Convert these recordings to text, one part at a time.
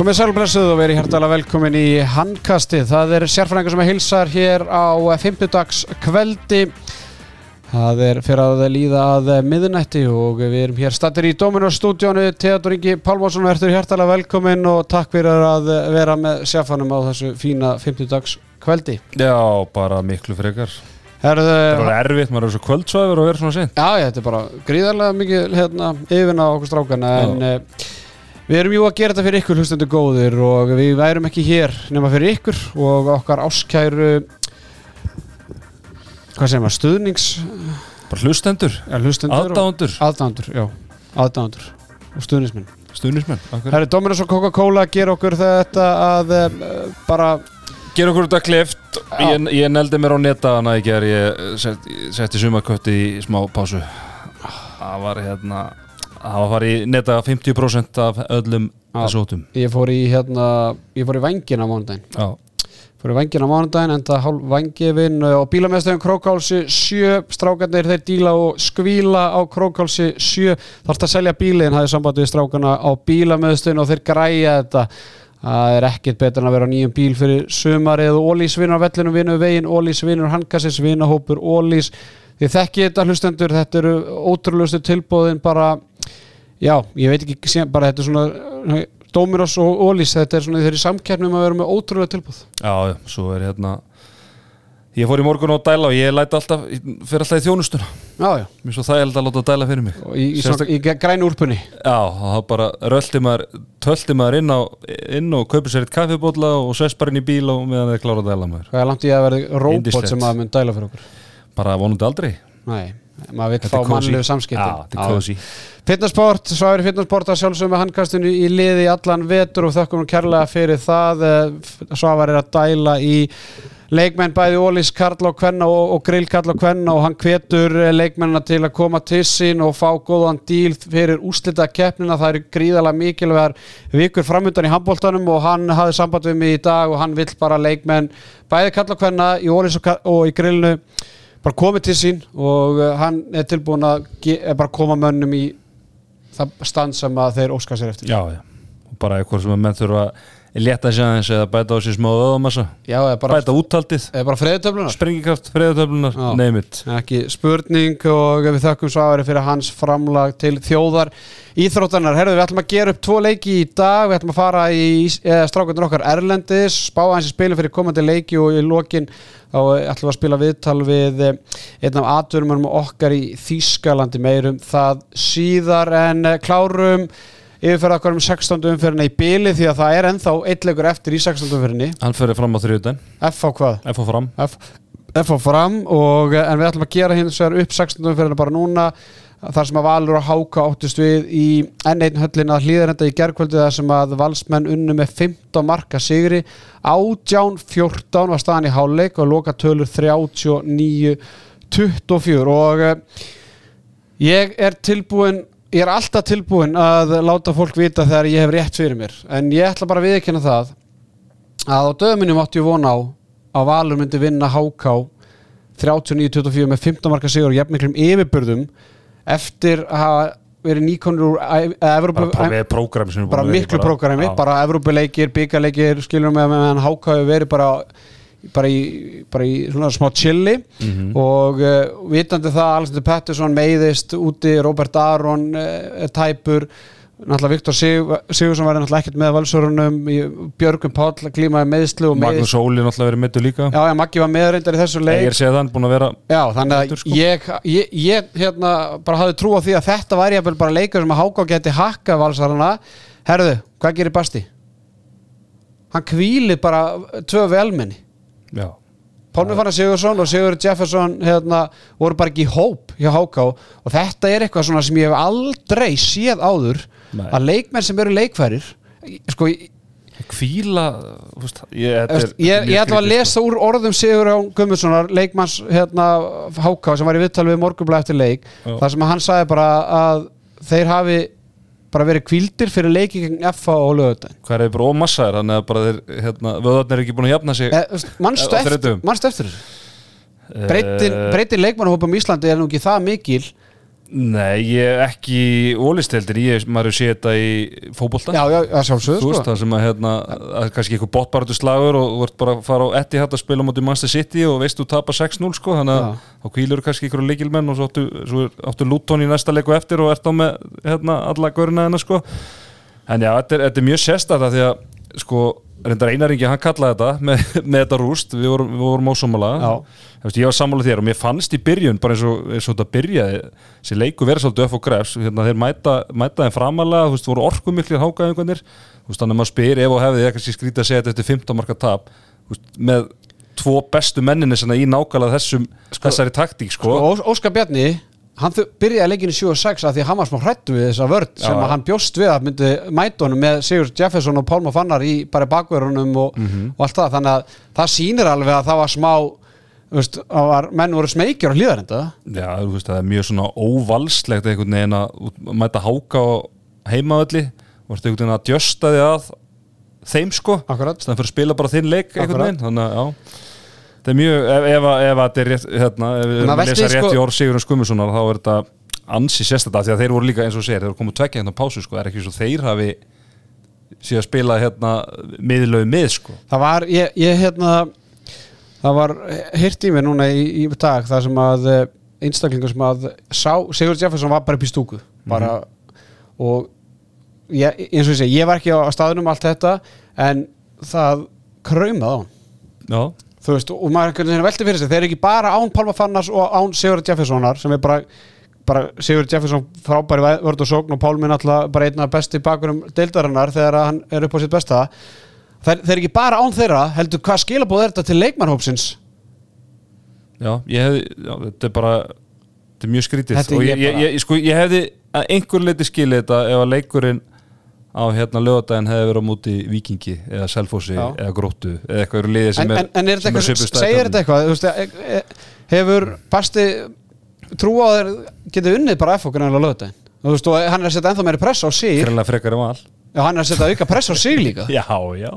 Komið sælblessuð og verið hærtalega velkomin í handkastið. Það er sérfræðingar sem hilsar hér á 50 dags kveldi. Það er fyrir að líða að miðnætti og við erum hér stattir í Dominos stúdíónu. Teatur Ingi Pálmarsson verður hærtalega velkomin og takk fyrir að vera með sérfænum á þessu fína 50 dags kveldi. Já, bara miklu frekar Herðu, Það er erfitt, maður er svo kvöldsvæður og verður svona sinn Já, ég, þetta er bara gríðarlega mikið hérna, yfirna á okkur strákana en uh, við erum jú að gera þetta fyrir ykkur hlustendur góðir og við værum ekki hér nema fyrir ykkur og okkar áskæru hvað segir maður, stuðnings Bara hlustendur, ja, hlustendur aðdándur, aðdándur, já, aðdándur og stuðningsmenn. stuðnismenn akkur. Herri, Dominos og Coca-Cola gera okkur þetta að uh, bara Ger okkur þetta klift Ég, ég neldi mér á netaðana í ger Ég set, setti sumakötti í smá pásu. Það var hérna Það var í netaða 50% af öllum Já. þessu ótum ég fór í hérna, ég fór í vangin á mánudaginn. Já, fyrir vangin á mánudaginn enda hálf vangifinn og bílamestöðum Krókálsi 7 strákarnir þeir díla og skvíla á Krókálsi 7 þarfst að selja bílinn, hafði samband við strákarna á bílamestöðun og þeir græja þetta. Það er ekkert betur en að vera á nýjum bíl fyrir sumarið. Og Ólís vinnur á vellinu vinnu veginn, Ólís vinnur handkassins vinnahópur Ólís. Þið þekkið þetta hlustendur, þetta eru ótrúlustu tilbúðin bara já, ég veit ekki, sem- bara þetta er svona Dómiros og Ólís, þetta er svona þeir eru samkeppnum að vera með ótrúlega tilbúð já, svo er hérna Ég fór í morgun á dæla og ég læti alltaf Fyrir alltaf í þjónustuna. Já, já, Mér er svo þægild að láta dæla fyrir mig. Og í, í, svona, í græn úrpunni Já, og það bara rölti maður, tölti maður inn, á, inn og kaupir sér eitt kaffibólla og sess bara inn í bíl og meðan þeir klára að dæla maður. Hvað er langt í að verði róbot Yndislegt. sem að mun dæla fyrir okkur. Bara vonandi aldrei. Nei, maður vil fá mannlegu samskipti. Fitnessport, sværi fitnessport að sjálfsögum með handkastinu í liði í allan vetur og þökkum nú kærlega fyrir það. Svavar er að dæla í leikmenn bæði Ólís Karl og Kvenna og, og Grill Karl og Kvenna og hann hvetur eh, leikmennina til að koma til sín og fá góðan díl fyrir úslita keppnina. Það eru gríðalega mikilvægar vikur framöndan í handbóltanum og hann hafði samband við mig í dag og hann vill bara leikmenn bæði Karl og Kvenna í Ólís og, og í Grillinu bara komið til sín og uh, hann er tilbúin að eh, bara koma mönnum í það stand sem að þeir óska sér eftir Já, já. Og bara eitthvað sem að menn þurfa að létta sér aðeins eða bæta á sér smá öðamassa. Bæta úttaldið, eða bara freðutöflunar sprengikraft, friðatöflunar, Já. neymit. ekki spurning og við þökkum svari fyrir hans framlag til þjóðar íþróttanar, herðu við ætlum að gera upp tvo leiki í dag, við ætlum að fara í strákundur okkar Erlendis, spá hans í spilum fyrir komandi leiki og í lokin þá ætlum við að spila viðtal við eh, einn af atvinnum okkar í Þýskalandi. Meirum það síðar. En eh, klárum yfirferða okkar um 16. umferðina í bili því að það er ennþá eitleikur eftir í 16. umferðinni Hann fyrir fram á þriðudaginn, F á hvað? F á fram. F, F á fram og, eh, en við ætlum að gera hins vegar upp 16. umferðina bara núna þar sem að Valur og Háka áttust við í N1 höllina hlýðarenda í gerkvöldu þar sem að valsmenn unnu með 15 marka sigri 18-14 var staðan í háleik og loka tölur 39-24 og eh, ég er tilbúin ég er alltaf tilbúin að láta fólk vita þegar ég hef rétt fyrir mér. En ég ætla bara að viðkynna það að á döminum átti ég vona á að Valur myndi vinna HK 39-24 með 15 marka sigur og jafnmiklum yfirburðum eftir að verið nýkonur úr Evrópu Bara, við bara miklu prógrami, bara Evrópuleikir, byggarleikir skilur með meðan HK hefur verið bara bara í, bara í svona smá chilli Mhm. og uh, vitandi það Alexander Pettersson meiðist úti, Robert Aron uh, tæpur náttúrulega Viktor Sig Sigursson var náttúrulega ekkert með valsörunum Björgum Páll klímaði meðslu og Magnús Óli náttúrulega verið mittu líka. Já, já, Maggi var meðreindar í þessu Ég leik er séð hann búin að vera Já, þannig að sko. ég, ég, ég hérna, bara hafði trú á því að þetta væri bara leikur sem að Háká geti hakka valsarana Herðu, hvað gerir Basti? Hann kvíli bara tvö velmenni Já, Pálmi Fannar Sigursson og Sigur Jefferson hérna, voru bara ekki í hóp hjá Háká og þetta er eitthvað sem ég hef aldrei séð áður Nei. að leikmenn sem eru leikfærir sko, kvíla veist, ég, er- ég, ég, ætla að lesa úr orðum Sigur Jón Gummundssonar, leikmanns hérna, Háká sem var í viðtal við morgunblæð eftir leik Já. þar sem hann sagði bara að þeir hafi bara verið kvildir fyrir leiki gegn FA og lögutæn sko. hvað er þið bara ómassaðir þannig að bara þeir, hérna, vöðarnir er ekki búin að jafna sig Eh, manstu Á eftir, eftir Eh, breytin leikmannahópum í Íslandi er nú ekki það mikil Nei, ég er ekki ólisteldir, ég maður sé þetta í fótbolta. Já, já, já, sjálfsögðu Þú veist sko. það sem að hérna, að kannski eitthvað botbaratu slagur og ert bara að fara á etti hætt að spila mútið Manchester City og veist þú tapar 6-0 sko, þannig að þá kvílur kannski ykkur leikilmenn og svo áttu, áttu Luton í næsta leiku eftir og ert á með hérna, alla göruna hennar sko. En já, þetta er, þetta er mjög sérstætt því að sko, reyndar einaringi hann kallaði þetta með, með þetta rúst, við vorum, við vorum. Veist, ég var sammála þér og mér fannst í byrjun bara eins og, eins og þetta byrjaði þessi leiku verið svolítið upp og grefs. Hérna, þeir mæta, mæta þeim framalega, þú veist, voru orkumiklir hákaðingunir, þú veist, þannig að maður spyr ef og hefði ég kannski skrítið að segja þetta eftir 15 marka tap, veist, með tvo bestu menninni í nákvæmlega þessum þessari taktík, sko. Ós- Óskar Bjarni hann byrjaði leikinu 7 og 6 að því að hann var smá hrættu við þessa vörd sem Já. að hann bjóst við að myndi mæta honum með Sigur Jefferson og Pálma Fannar í bara bakverunum og, Mhm. og allt það. Þannig að það sýnir alveg að það var smá veist, að var, menn voru smeykjur á hlýðarenda Já, þú veist, það er mjög svona óvalslegt einhvern veginn að að mæta háka á heimavalli og einhvern veginn að djösta því að þeim sko. Þannig fyrir að spila bara þinn leik einhvern veginn. Þannig að já það er mjög, ef, ef, að- ef að þetta er rétt hérna, ef við lesa rétt sko- í orð Sigurinn Skummussonar þá er þetta ansi sérstætt því að þeir voru líka eins og segir, þeir voru komið tvekja hérna á pásu sko, er ekki svo þeir hafi síðan að spila hérna miðlögu mið sko. Það var, ég, ég hérna það var hirt í mig núna í, í dag það sem að eh, einstaklingur sem að sá, Sigur Jefferson var bara upp í stúku bara og ég, eins og ég segi, ég var ekki á staðunum allt þetta en það kraumaði á hann. Já, þú veist, og maður einhvern veginn velti fyrir sig þeir eru ekki bara án Pálma Fannars og án Sigur Jeffersonar sem er bara, bara Sigur Jefferson frábæri vörð og sókn og Pálmin alltaf bara einn af besti bakurum deildarinnar þegar hann er upp á sitt besta. Þeir, þeir eru ekki bara án þeirra heldur hvað skilabóð er þetta til leikmannhópsins Já, ég hefði, já, þetta er bara þetta er mjög skrítið. Og ég ég, ég, ég, sko, ég hefði að einhver leiti skilið þetta ef að leikurinn á hérna lögadaginn hefði verið á múti vikingi eða selfósi eða gróttu eða eitthvað eru liðið sem er en, en er þetta eitthvað, segir þetta eitthvað? Veist, e, e, hefur Basti trú á þeir getið unnið bara F okkur en að lögða þú veist, og hann er að setja ennþá meiri press á sig Já, hann er að setja auka press á sig líka Já, já,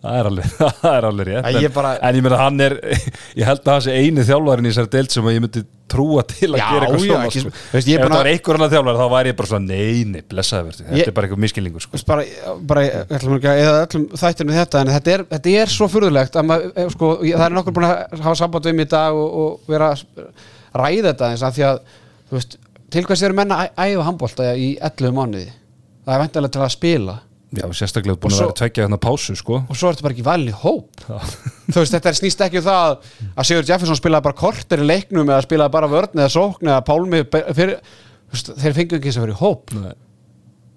það er alveg það er alveg rétt Æ, en, ég bara- en ég meina hann er ég held að það sé eini þjálfarinn í þessari deild sem að ég myndi trúa til að Já, gera eitthvað já, svona ekki- sko. veist, ég er Ef það að- var einhver annar þjálfari þá væri ég bara svona neini, blessaði verði þetta Ég- er bara eitthvað miskilningur Þú sko. bara, bara að þættinu þetta en þetta er, þetta er svo furðulegt að maður, eh, sko, ég- það er nokkur búin að hafa samband mig í dag og, og vera að ræða þetta eins af því að veist, til hvers eru menna að æfa handbólta í 11 mánuði það er væntalega til að spila. Já, sérstaklega búin Og að svo- vera tveggja hérna pásu sko. og svo ertu bara ekki valin í hóp. Þú veist, þetta er snýst ekki um það að Sigur Jefferson spilaði bara korter í leiknum eða spilaði bara vörn eða sókn eða pálmi fyrir, veist, þeir fengu ekki eins að vera í hóp. Nei.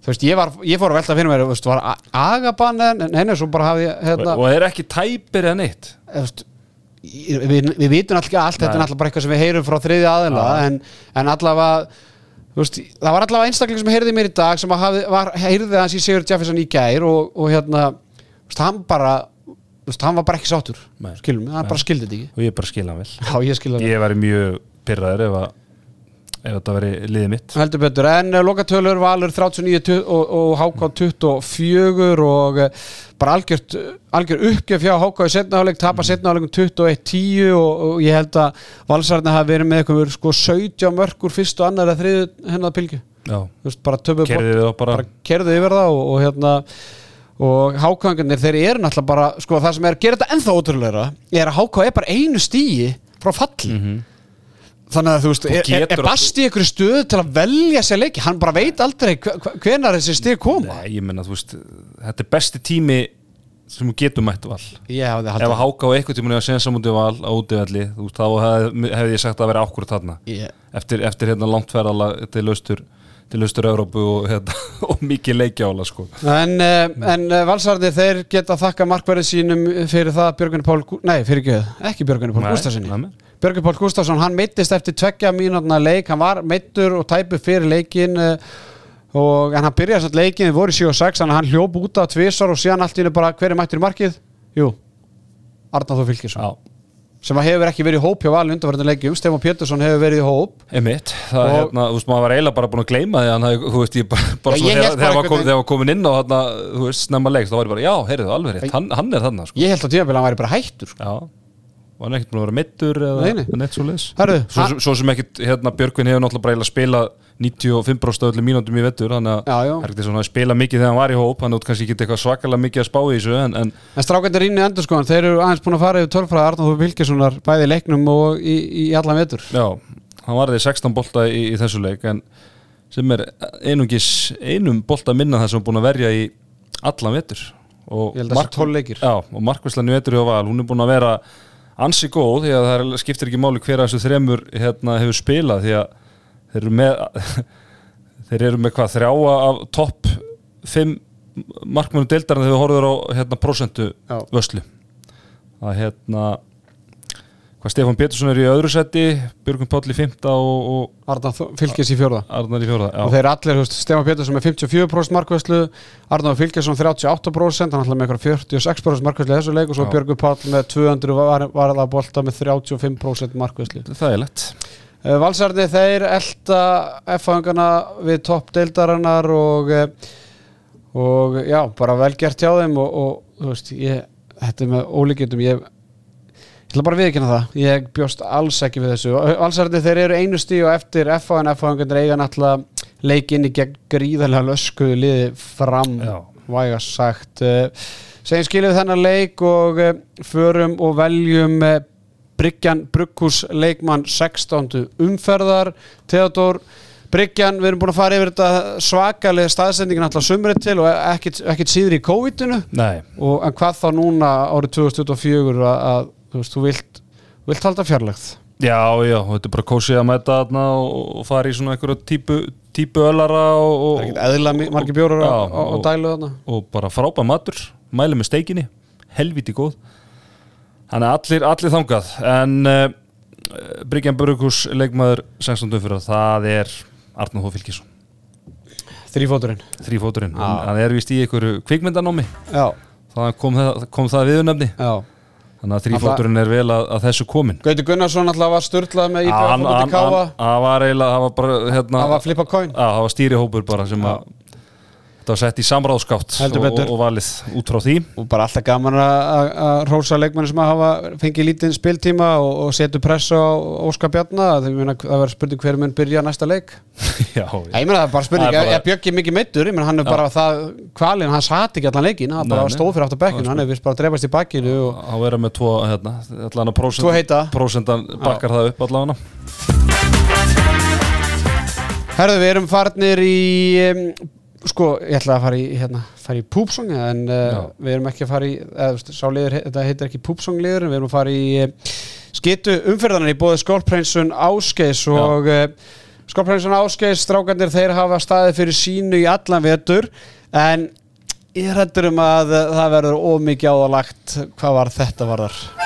þú veist, ég, var, ég fór að velta fyrir mér þú veist, var agaban en henni svo bara hafði ég, hérna, og er ekki tæpir eða neitt við, við vitum alltaf ekki allt þetta er alltaf bara eitthvað sem við heyrum frá þriði aðila en, en allavega veist, það var allavega einstakling sem heyrði mér í dag sem hafi, var, heyrði hans í Sigur Jefferson í gær og, og hérna veist, hann bara veist, hann var bara ekki sáttur Nei. skilum, hann bara skildi þetta ekki. Og ég bara skilja hann vel. Já, ég skilði ég væri mjög pyrraður ef, að, ef þetta veri liðið mitt. Heldur betur, en uh, lokatölur Valur 39 tu- og, og HK 24 og uh, bara algjört, algjör uppgjöf hjá HK í setnaháleik, tapa setnaháleikum 21-10 og, og ég held að Valsarni hafi verið með eitthvað sko 17 mörgur fyrst og annar að þriðu hennar pilgu bara bara. kerðu yfir það og, og hérna og hákangarnir þeir eru náttúrulega bara sko það sem er að gera þetta ennþá ótrúlegra er að háká er bara einu stíi frá falli þannig að þú veist, er, er, er Basti einhverju stöðu til að velja sér leiki? Hann bara veit aldrei hve- hve- hvenar þessi stíð koma. Nei, ég menna þú veist þetta er besti tími sem getur mætt val. Hafði ef að háka á eitthvað tíma að sensa mútið val á útivalli, þú veist, þá hefði, hefði ég sagt að vera ákvörð þarna. Ég- eftir, eftir hérna langt ferðala til austur til austur Európu og, hérna, og mikið leikjála sko. En, uh, en uh, valsarðir þeir geta þakka markverðið sínum fyrir það Björgunni Pál, nei fyrir ekki ekki Björgunni Pál nei. Björgur Pál Gustafsson, hann meittist eftir tveggja mínútna leik, hann var meittur og tæpu fyrir leikin uh, og hann byrjaði samt leikin, þið voru í 7 og 6 þannig að hann hljóp út af tvisar og síðan allt í hennu bara hver er mættur í markið? Jú, Fylkisson. Já, sem að hefur ekki verið í hóp hjá valin undanverðin leikjum, Stefán Pétursson hefur verið í hóp. Einmitt, það Og- er hérna, þú veist, maður var eiginlega bara búin að gleyma því hann, hafði- þú veist, ég bara, bara svona ég þegar þegar var var komin inn á þarna, þú veist, snemma leiks, þá var ég bara, já, heyrðu, alveg rétt, hann, hann er þarna, sko, ég held á tímabili að hann væri bara hættur sko. já, var hann ekkert búin að vera mittur eða Nei, nei. neitt svo leis, svo, svo sem ekkert, hérna, Björgvin hefur náttúrulega bara spilað 95% öllum mínútum í vettur þannig að spila mikið þegar hann var í hóp þannig að þú kannski ekki eitthvað svakalega mikið að spá í þessu en, en En strákandir inn í endur sko, þeir eru aðeins búin að fara yfir tölfræði Arnáður Vilkessonar bæði leiknum og í, í allan vetur. já, hann var því 16 bolta í, í þessu leik en sem er einungis einum bolta minna það sem hann búin að verja í allan vettur og Ég held að það sé 12 leikir. Já, og markvæslan í vettur hjá Val, hún er búin að vera ansi góð því að það skiptir ekki máli hver af þessu þremur hérna, hefur spilað því að þeir eru með þeir eru með hvað þrjáa af topp 5 markmönum deildarinn þegar við horfður á hérna, prosentu vöslu að hérna hvað Stefán Pétursson er í öðru seti Björgum Páll í fymta og, og Arnáður Fylkes í. Arnar í fjóra Og þeir allir, veist, Stefán Pétursson með 54% markvæslu, Arnáður Fylkesson 38%, hann ætla með eitthvað 46% markvæslu þessu leik og svo Já. Björgur Páll með 200 var, varða bolta með 35% markvæslu. það er lett Uh, Valsarni þeir elda F-fangana við topp deildarinnar og, eh, og já, bara vel gert hjá þeim og, og þú veist, ég, þetta er með ólíkjöndum, ég, ég ætla bara að viðkynna það, ég bjóst alls ekki við þessu. Valsarni þeir eru einu stíu og eftir F-fangan, F-fanganir eiga náttúrulega leikinni gegn gríðarlega löskuðu liði fram, væga sagt. Uh, segjum skiljuð þennan leik og uh, förum og veljum uh, Bryggjan Brugghús leikmann 16. umferðar Theodor Bryggjan, við erum búin að fara yfir þetta svakalega staðsendingin alltaf sumrið til og ekkit síður í COVID-inu Nei, og en hvað þá núna árið 2024 að, að þú veist, þú vilt, vilt halda fjarlægð. Já, já, og þetta er bara kósið að mæta þarna og, fara í svona einhverju típu, típu ölara og, er eðla margir bjórar og- dælu þarna. og bara frábæð matur mæli með steikinni, helviti góð. Þannig að allir, allir þangað. En uh, Bryggjan Brukus leikmaður 16. fyrir það er Arnur H. Fylkisson. Þrýfóturinn þrýfóturinn, hann er vist í einhverju kvikmyndanámi. Já, það kom það, kom það viðunefni já þannig að þrýfóturinn er vel að, að þessu komin Gauti Gunnarsson alltaf var sturlað með hann, hann var eiginlega það var bara hérna, það var flippa coin. Já, það var stýrihópur bara sem að þetta var sett í samráðskátt og, og, valið út frá því. Og bara alltaf gaman að- að að rósa leikmenni sem að hafa fengið lítinn spiltíma og, og setu pressu á Óskar Bjarna. Það, verður spurning hver mun byrja næsta leik. Já, Já, ég meina það er bara spurning, er bara- er Björki mikið meittur ég meina hann er bara það, kvalinn, hann sati ekki allan leikin hann Nei, bara stóð fyrir aftur bekkinu, hann er vist bara að drefast í bakkinu og að vera með tvo hérna, allan að prósentan bakkar það upp allan herðu við erum farnir í um, sko, ég ætla að fara í hérna, fara í púpsong en uh, við erum ekki að fara í eða, þú veist, sá liður, þetta heitir ekki púpsong liður við erum að fara í uh, skitu umferðanar í bóði Skólprinsun Áskeis og uh, Skólprinsun Áskeis strákandir þeir hafa staðið fyrir sínu í allan vetur en ég hættur um að það verður ómikið áðalagt hvað var þetta varðar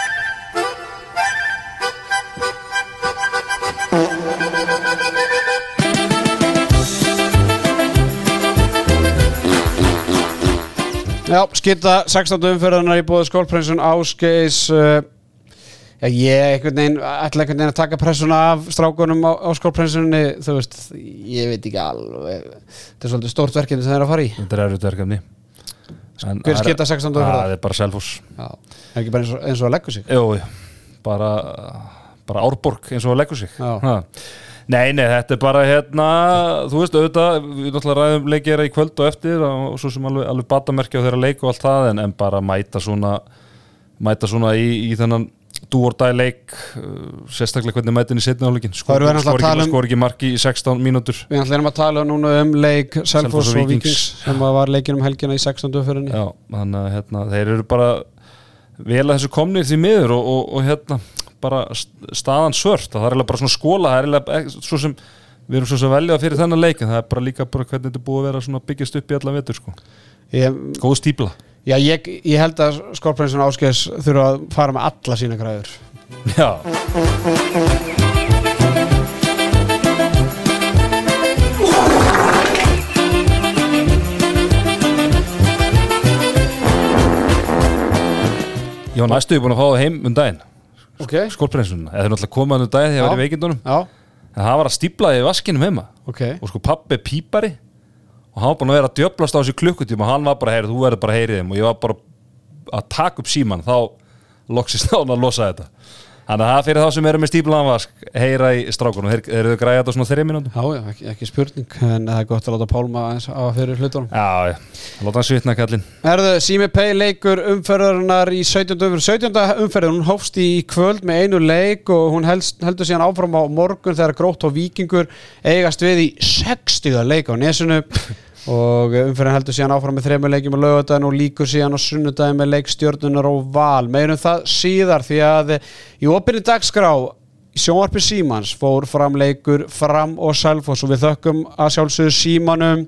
Já, skita 16. umferðanar í bóði skólprinsun Ásgeis uh, Já, ég ætla einhvern veginn að taka pressuna af strákunum á, á skólprinsunni þú veist, ég veit ekki alveg þetta er svolítið stórt verkefni sem þeir eru að fara í Þetta er erfitt verkefni Hver það er- skita 16. umferðar? Það er bara Selfoss Já, er ekki bara eins og, eins og að leggja sig Jú, bara, bara Árborg eins og að leggur sig Já. Nei, nei, þetta er bara hérna, þú veist, auðvitað, við náttúrulega ræðum leikera í kvöld og eftir og svo sem alveg, alveg batamerkja á þeirra leik og allt það en, en bara mæta svona mæta svona í, í þennan dúordæ leik uh, sérstaklega hvernig mætin í setni áleikin skor, ekki, um- marki í 16 mínútur. Við ætlum að tala núna um leik Selfoss og Vikings sem var leikin um helgina í 16. umferðinni. Já, þannig að hérna, þeir eru bara vel að þessu komnir því miður og, og, og hérna bara st- staðan svört, það er bara svona skóla það er ek- svo sem við erum svo sem velja fyrir þennan leik en það er bara líka bara hvernig þetta búið að vera byggjast upp í alla vetur sko. ég, góð stípla Já, ég, ég held að skólprinsun Ásgeis þurfa að fara með alla sína græður. Já, Ég var næstuði búin að fá það heim um daginn Ok, skólprinsunna, eða þau náttúrulega komaðan um daginn þegar ég var í veikindunum. En það var að stíplaði í vaskinum heima. Ok. Og sko pappi pípari. Og hann var búin að vera að djöblast á þessu klukkutíma. Og hann var bara, heyrðu, þú verður bara að heyri þeim. Og ég var bara að taka upp síman þá loksist hann að losa þetta Þannig að það fyrir þá sem eru með stíplaðan vask heyra í strákunum, þeir eru þau græða þetta svona þeirri mínútu Já, já, ekki, ekki spurning en það er gott að láta Pálma aðeins á fyrir hlutunum Já, já, láta hann svitna kallinn Erðu, Simi Pei leikur umferðarinnar í 17. umferð 17. umferð, hún hófst í kvöld með einu leik og hún helst, heldur síðan áfram á morgun þegar grótt og vikingur eigast við í 60. leik á nesunu og umferðin heldur síðan áfram með þrejum leikjum á lögadagin og líkur síðan á sunnudagin með leikstjörnunar og val. Meirum það síðar því að í opinni dagskrá sjónvarpi Símans fór fram leikur fram og Selfoss og við þökkum að sjálfsögðu Símanum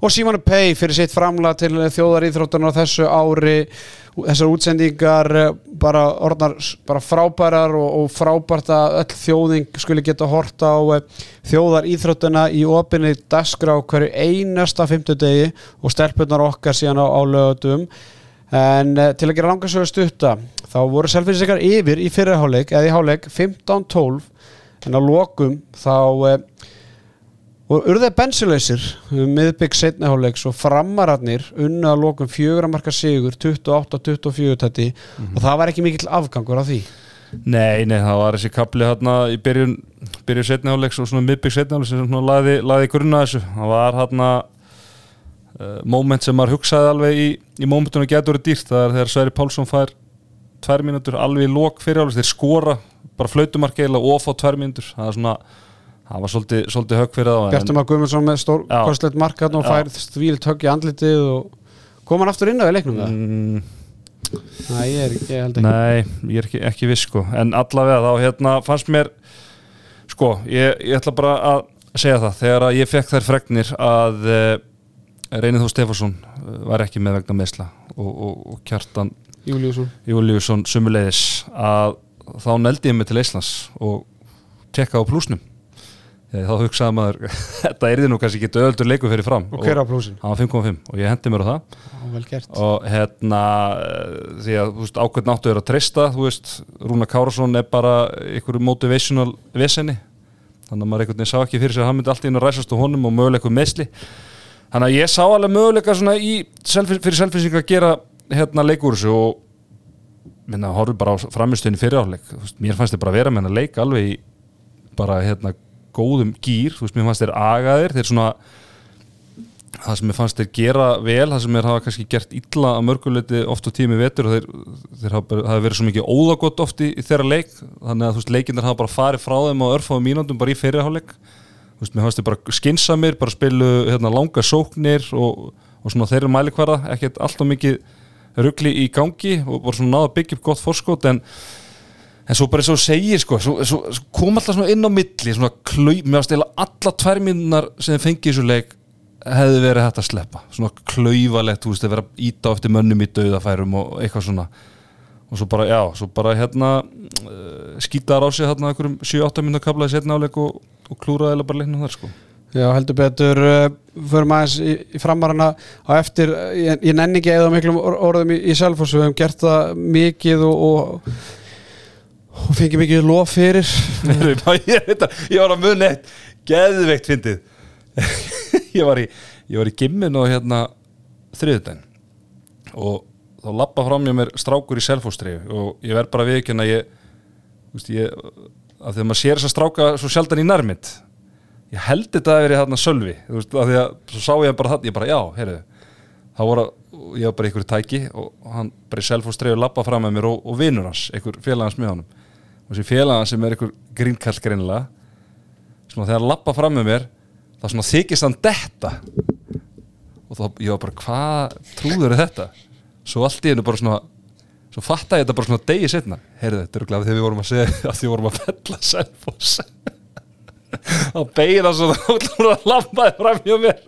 og Símanu Pei fyrir sitt framlag til þjóðaríþróttunar á þessu ári. Þessar útsendingar eh, bara orðnar bara frábærar og, og frábært að öll þjóðing skuli geta horta á eh, þjóðaríþróttuna í opinni dagskrá hverju einasta fymtudegi og stelpunar okkar síðan á, á lögatum en uh, til að gera langarsögu stutta þá voru selfinsingar yfir í fyrirháleik eða í háleik 15-12 en á lokum þá og urðið bensileysir miðbygg setniháleiks og framararnir unna að lokum fjöguramarka sigur 28-24 tætti mm -hmm. og það var ekki mikill afgangur á því? Nei, nei, það var þessi kapli hérna í byrjun, byrjun setniháleiks og svona miðbygg setniháleiks sem svona laði, laði grunna þessu. Það var hérna uh, moment sem maður hugsaði alveg í, í momentunum getur verið dýrt, það er þegar Sværi Pálsson fær tvær mínútur alveg í lok fyrirháleiks, þeir skora bara flautumarka og ofá tvær mínútur, það er svona það var svolítið, svolítið högg fyrir það Bjartum að Guðmundsson með stór kostleit markat og fær stvílt högg í andlitið og kom hann aftur inn á í leiknum það? Mm. Nei, ég, er, ég held ekki. Nei, ég er ekki, ekki viss sko. En allavega þá hérna fannst mér sko, ég, ég ætla bara að segja það, þegar að ég fekk þær fregnir að uh, Reynið Þó Stefansson uh, var ekki með vegna meðsla og, og, og kjartan Júliusson sumulegis að þá neldi ég mig til Íslands og tekka á plúsnum þá hugsaði maður þetta er því nú kannski ekki döðöldur leiku fyrir fram. Og hver á plúsin? hann var 5.5 og ég hendi mér á það. Ó, og hérna því að veist, ákveð náttu er að treysta veist, Rúna Kárasson er bara einhverju motivational vesenni þannig að maður einhvern veginn sá ekki fyrir sig að hann myndi alltaf inn að ræsast á honum og möguleikum meðsli þannig að ég sá alveg möguleika í, fyrir selfinsing að gera hérna leikur og minna, horfum bara á framistöðin fyrir áleik mér fannst þetta bara vera með hennar leik alveg í bara hérna góðum gýr, þú veist, mér fannst þeir agaðir þeir svona það sem mér fannst þeir gera vel, það sem mér hafa kannski gert illa að mörguleiti oft á tími vetur og þeir, þeir hafa, verið svo mikið óðagott oft í, í þeirra leik þannig að þú veist, leikindar hafa bara farið frá þeim á örfáðu mínúndum bara í fyrirháleik þú veist, mér fannst þeir bara skinsamir bara spilu hérna, langa sóknir og, og svona þeirra mælikvarða ekkert alltaf mikið ruggli í gangi og bara svona náða byggja upp gott forskót en en svo bara eins og segir sko svo, svo, svo kom alltaf svona inn á milli svona klau, mér ástæðilega alla tvær minnar sem fengið svo leik hefði verið hægt að sleppa. Svona klauvalegt, þú veist, að vera íta á eftir mönnum í dauðafærum og eitthvað svona. Og svo bara, já, svo bara hérna uh, skýtaðar á sig hérna einhverjum 7-8 minnar kablaði setna áleik og, og klúraði eða bara leiknum þar sko. Já, heldur betur, uh, förum aðeins í, í framarana á eftir, ég, ég nenni ekki eða miklum orðum í, í selfos, við hefum gert það mikið og, og og fengið mikið lof fyrir. Ég, var að mun eitt geðveikt fyndið. Ég var í í gimmin og hérna þriðdæn og þá lappa fram ég mér strákur í selfóstrið og ég verð bara viðkynna ég, veist, ég að að maður sér þess að stráka svo sjaldan í nærmynd. Ég held þetta að verið hérna sölvi þú veist, að því að svo sá ég bara það ég bara já, heyrðu. Þá voru ég var bara ykkur tæki og hann bara í selfóstrið og lappa fram með mér og, og vinur hans, ykkur félagans með honum. Og þessi félaga sem er einhver grínkall greinilega svona þegar hann lappa fram með mér þá svona þykist hann detta. Og þá ég var bara hvað trúður er þetta? Svo allt í hennu bara svona svo fatta ég þetta bara svona degi setna heyrðu þetta eru glæðið þegar við vorum að segja að því vorum að fella selfos þá beina svo þá lappaði fram hjá mér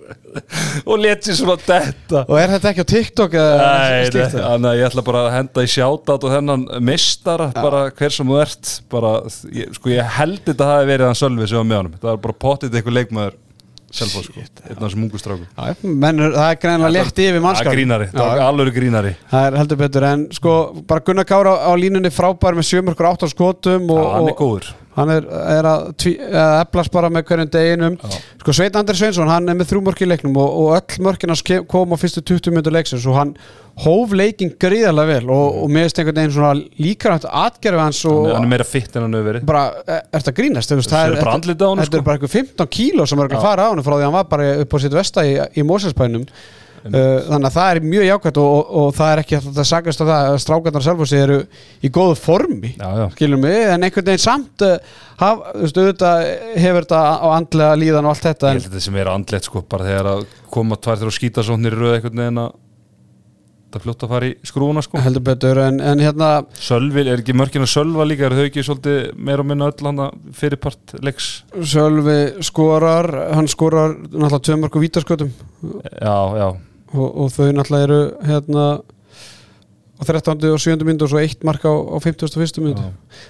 og leti svona detta. Og er þetta ekki á TikTok Nei, að ég ætla bara að henda í sjátat og þennan mistara ja. bara hver sem þú ert. Bara, ég, sko ég held þetta að það hefði verið hann sölvi sem var með honum, það var bara potið eitthvað leikmaður Selfos sko, einn af þessum ungustráku Það er greinlega létti yfir mannskap Það er grínari, það er alveg grínari. Það er heldur betur, en sko bara Gunnar Kára á línunni frábær með 7 átt á skotum og, Já, hann er góður hann er, er að, að eflast bara með hverjum deginum. Já. sko Sveit Andri Sveinsson, hann er með þrjú mörk í leiknum og, og öll mörkina kom á fyrstu 20 minnur leiksins og hann hóf leikin gríðarlega vel og, og finnst einhvern veginn svona líkar hægt atgerfi hans og er- hann er meira fitt en hann hefur verið. bara, er þetta grínast? Þú veist, Það er er sko. bara eitthvað 15 kíló sem er að fara á hann frá því að hann var bara upp á sitt vesta í, í Móselsbænum þannig að það er mjög jákvæmt og, og, og það er ekki hægt að sagast á það að strákarnar sjálfur eru í góðu formi já, já. skilum við, en einhvern veginn samt uh, haf, veist, auðvitað hefur þetta á andlega líðan og allt Ég þetta en held að þetta sem er andlegt sko bara þegar að koma tvær þegar að skýta svonir í röð einhvern veginn að það fljótt að fara í skrúuna sko. Heldur betur, en, en hérna Sölvi, er ekki mörkin að Sölva líka er þau ekki svolítið meira og minna öll hann fyrirpart leiks? Sölvi skorar, hann skorar náttúrulega tvö mörg og vítaskötum já, já, og, og þau náttúrulega eru hérna á 13. og 7. myndu og svo eitt mark á, á 51. myndu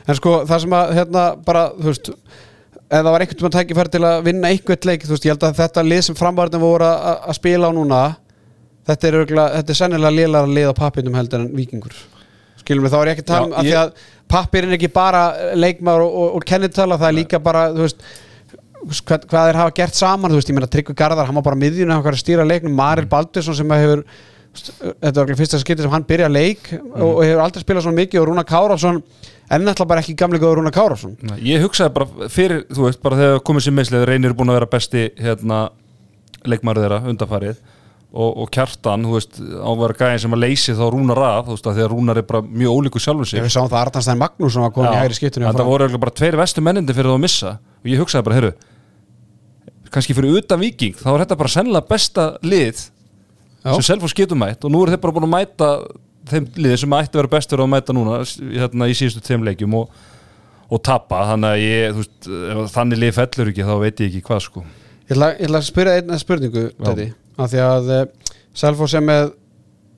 en sko það sem að hérna bara þú veist ef það var einhvern veginn tækifæri til að vinna einhvern leik þú veist ég held að þetta lið sem framvarðin voru að, að spila á núna þetta er, örgulega, þetta er sennilega liðlar að liða pappinum heldur en vikingur skilum við þá er ég ekki að tala um að ég- að pappirinn er ekki bara leikmaður og, og, og kennitala það er líka bara þú veist hvað, hvað þeir hafa gert saman þú veist ég meina Tryggvi Garðar hann var bara miðjuna hann var að stýra leiknum Maril Baldursson sem hefur þetta var ekki fyrsta skipti sem hann byrja leik og, og hefur aldrei spilað svona mikið og Rúna Kárásson er náttúrulega bara ekki gamlega Rúna Kárásson Nei, Ég hugsaði bara fyrir, þú veist, bara þegar komið sér meðslið reynir er búin að vera besti hérna, leikmaður þeirra undarfarið og, og kjartan, þú veist, á að vera gæðin sem að leysi þá rúnar af, þú veist, að því að rúnar er bara mjög ólíku sjálfur sig Við sáum það Arnarstein Magnússon var komin í hægri skiptunni en það voru bara tveir vestu mennindi fyrir það að missa. Og ég hugsaði bara, heyrðu kannski fyrir utan viking, þá er þetta bara sennilega besta lið Já. sem Selfoss getur mætt. Og nú er þeir bara búin að mæta þeim liði sem ætti að vera bestur að mæta núna hérna, í síðustu tveim leikjum og, og tapa, þannig að ég veist, þannig lið fellur ekki þá veit ég ekki hvað sko. Ég ætla, ég ætla að spyrja einna spurningu þetta, af því að uh, Selfoss er með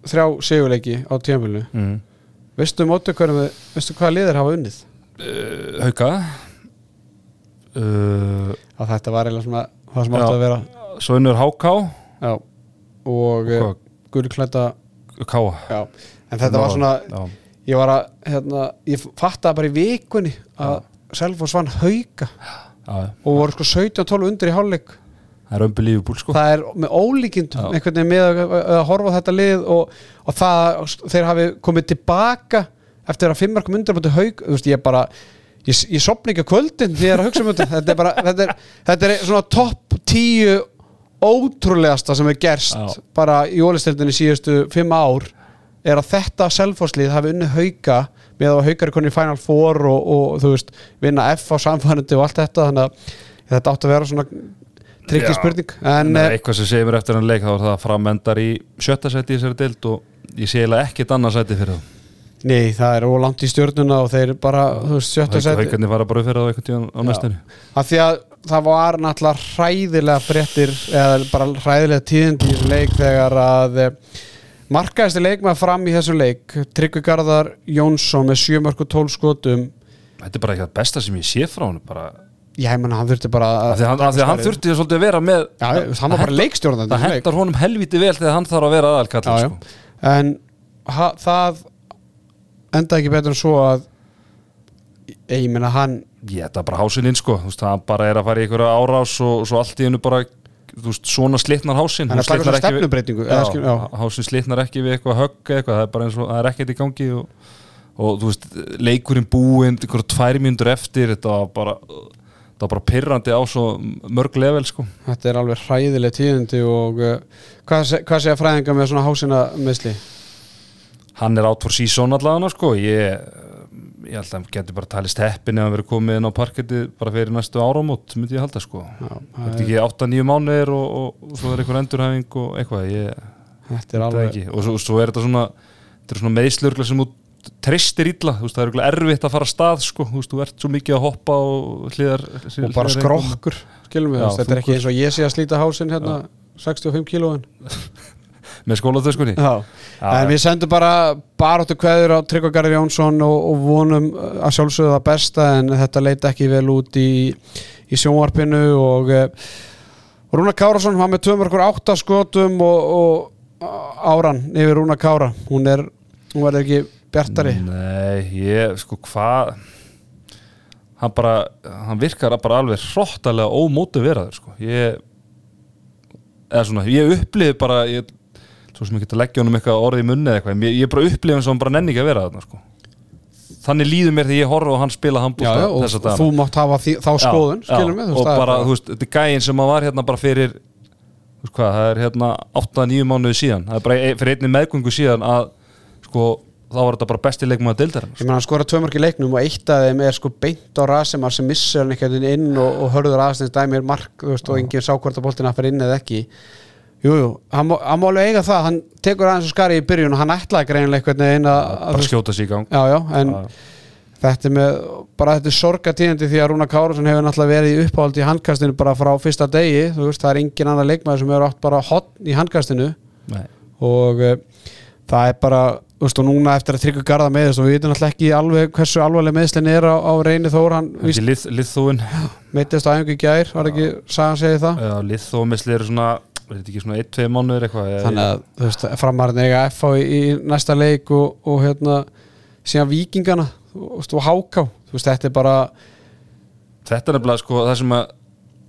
þrjá sigurleiki á tímafélinu mm. veistu mótu hverjum veistu hvaða liðir hafa unnið? Uh, Hauka. Uh, að þetta var eiginlega svona það sem átti að vera svo unnur HK já. og uh, Hvað? gulklæta K já. en þetta var svona já. ég var að, hérna, ég fattaði bara í vikunni að Selfoss vann hauka Já, og voru sko 17-12 undir í hálfleik það er unbelievable sko það er með ólíkindum Já. einhvern veginn með að, að horfa á þetta lið og, og það, þeir hafi komið tilbaka eftir að fimmarkum undir á haug, þú veist, ég bara ég, ég sopni ekki á kvöldin því ég er að hugsa um þetta þetta er bara, þetta er, þetta er svona topp tíu ótrúlegasta sem er gerst Já. bara í ólistildinni síðustu fimm ár er að þetta selfhóðslið hafi unni hauka með að haukar er konið í Final Four og, og þú veist, vinna F á samfærandi og allt þetta þannig að þetta átti að vera svona trikki Já. spurning en Nei, eh, eitthvað sem segir mér eftir hann leik þá er það að framendar í sjötta seti í þessari deild og ég sé eiginlega ekkert annað seti fyrir það Nei, það er ólangt í stjórnuna og þeir bara, þú veist, sjötta seti Haukarnir fara bara upp fyrir það eitthvað tíðan á Já. næstunni. Af því að það var náttúrulega hræðilega fréttir eða bara hræðilega tíðindi í þessum leik þegar að eh, markaðist leikmaður fram í þessum leik Tryggvi Garðar Jónsson með 7 mörg og 12 skotum. Þetta er bara eitthvað besta sem ég sé frá hann bara, Já, ég menna, hann þurfti bara af því að hann, að hann þurfti svolítið að vera með Já, hann var bara leikstjórnandi það hendar honum helviti vel þegar hann þarf að vera aðalkall sko. En ha, það endaði ekki betur en svo að ég meina hann ég þetta er bara hásinn inn sko þú veist, hann bara er að fara í einhverja árás og, svo allt í hennu bara þú veist, svona slitnar hásinn hann taka svona stefnubreitingu eða skil- já. já, hásinn slitnar ekki við eitthvað högg eitthvað, það er bara eins og það er ekkert í gangi og, og þú veist, leikurinn búinn einhverja tvær mínútur eftir þetta var bara það var bara pyrrandi á svo mörg level sko Þetta er alveg hræðileg tíðindi og uh, hvað, hvað segja fræðingar með svona hásina meðsli? Hann er átt for season allavega sko. Ég, ég held að hann getur bara talist heppin ef hann verið komið inn á parketti bara fyrir næstu áramót myndi ég halda sko. Já, þetta er ekki 8-9 mánuðir og, og, og svo er einhver endurhæfing og eitthvað ég, Þetta er alveg ekki. Og svo, svo er þetta svona svona meðslurgla sem þú treystir illa, þú veist, það er erfitt að fara að stað sko, þú veist, þú ert svo mikið að hoppa og hliðar og bara skrokkur skilum við, þetta er ekki eins og ég sé að slíta hásinn hérna 65 kílóin með skólatöskunni en við sendum bara baráttu kveður á Tryggva Garðar Jónsson og, og vonum að sjálfsögðu það besta en þetta leit ekki vel út í, í sjónvarpinu og uh, Rúna Kárasson var með 208 skotum og, og áran yfir Rúna Kára. Hún er, hún verður ekki bjartari. Nei, ég, sko, hvað hann bara, hann virkar bara alveg hróttalega ómótiveraður sko. ég eða svona, ég upplifi bara ég, svo sem ég geta leggja honum eitthvað orðið í munni eða eitthvað, ég, ég bara upplifi hann sem hann bara nenni ekki að vera þarna sko. þannig líður mér þegar ég horfa og hann spila handbústa já, og dagana. þú mátt hafa því, þá skoðun Já, já, mig, og er bara, þú veist, þetta er gæinn sem að var hérna bara fyrir hvað, það er hérna 8-9 mánuði síðan, það er bara ein- fyrir einni meðgöngu síðan að sko, þá var þetta bara besti leikmaður deildar Ég meina hann skora tvö mörg í leiknum og eitt af þeim er sko beint á Rasimar sem missir hann einhvern veginn inn og, og hörður aðeins dæmi er mark veist, og enginn sá hvort að boltina fyrir inn eða ekki Jújú, jú, hann, hann má alveg eiga það hann tekur aðeins og skari í byrjun og hann ætlaði greinlega einhvern veginn að, að bara skjóta sig í gang. Já, já, en Já. þetta er með bara þetta er sorgatíðandi því að Rúna Kárasson hefur náttúrulega verið í uppáhaldi í handkastinu bara frá fyrsta degi, þú veist, það er engin annar leikmaður sem hefur átt bara hotn í handkastinu. Nei. og uh, það er bara, þú veist, og núna eftir að tryggja garda með þess og við veitum alltaf ekki alveg hversu alvarleg meðslinn er á, á reyni þór hann ekki lið, liðþóin meittist á í gær, var ekki sagan segið það. Já, liðþómisli eru svona er þetta ekki svona 1-2 mánuður eitthvað þannig að, þú veist, framarinn eiga FH í, í næsta leik og, og hérna síðan vikingana veist, og háká, þú veist, þetta er bara þetta er nefnilega sko það sem að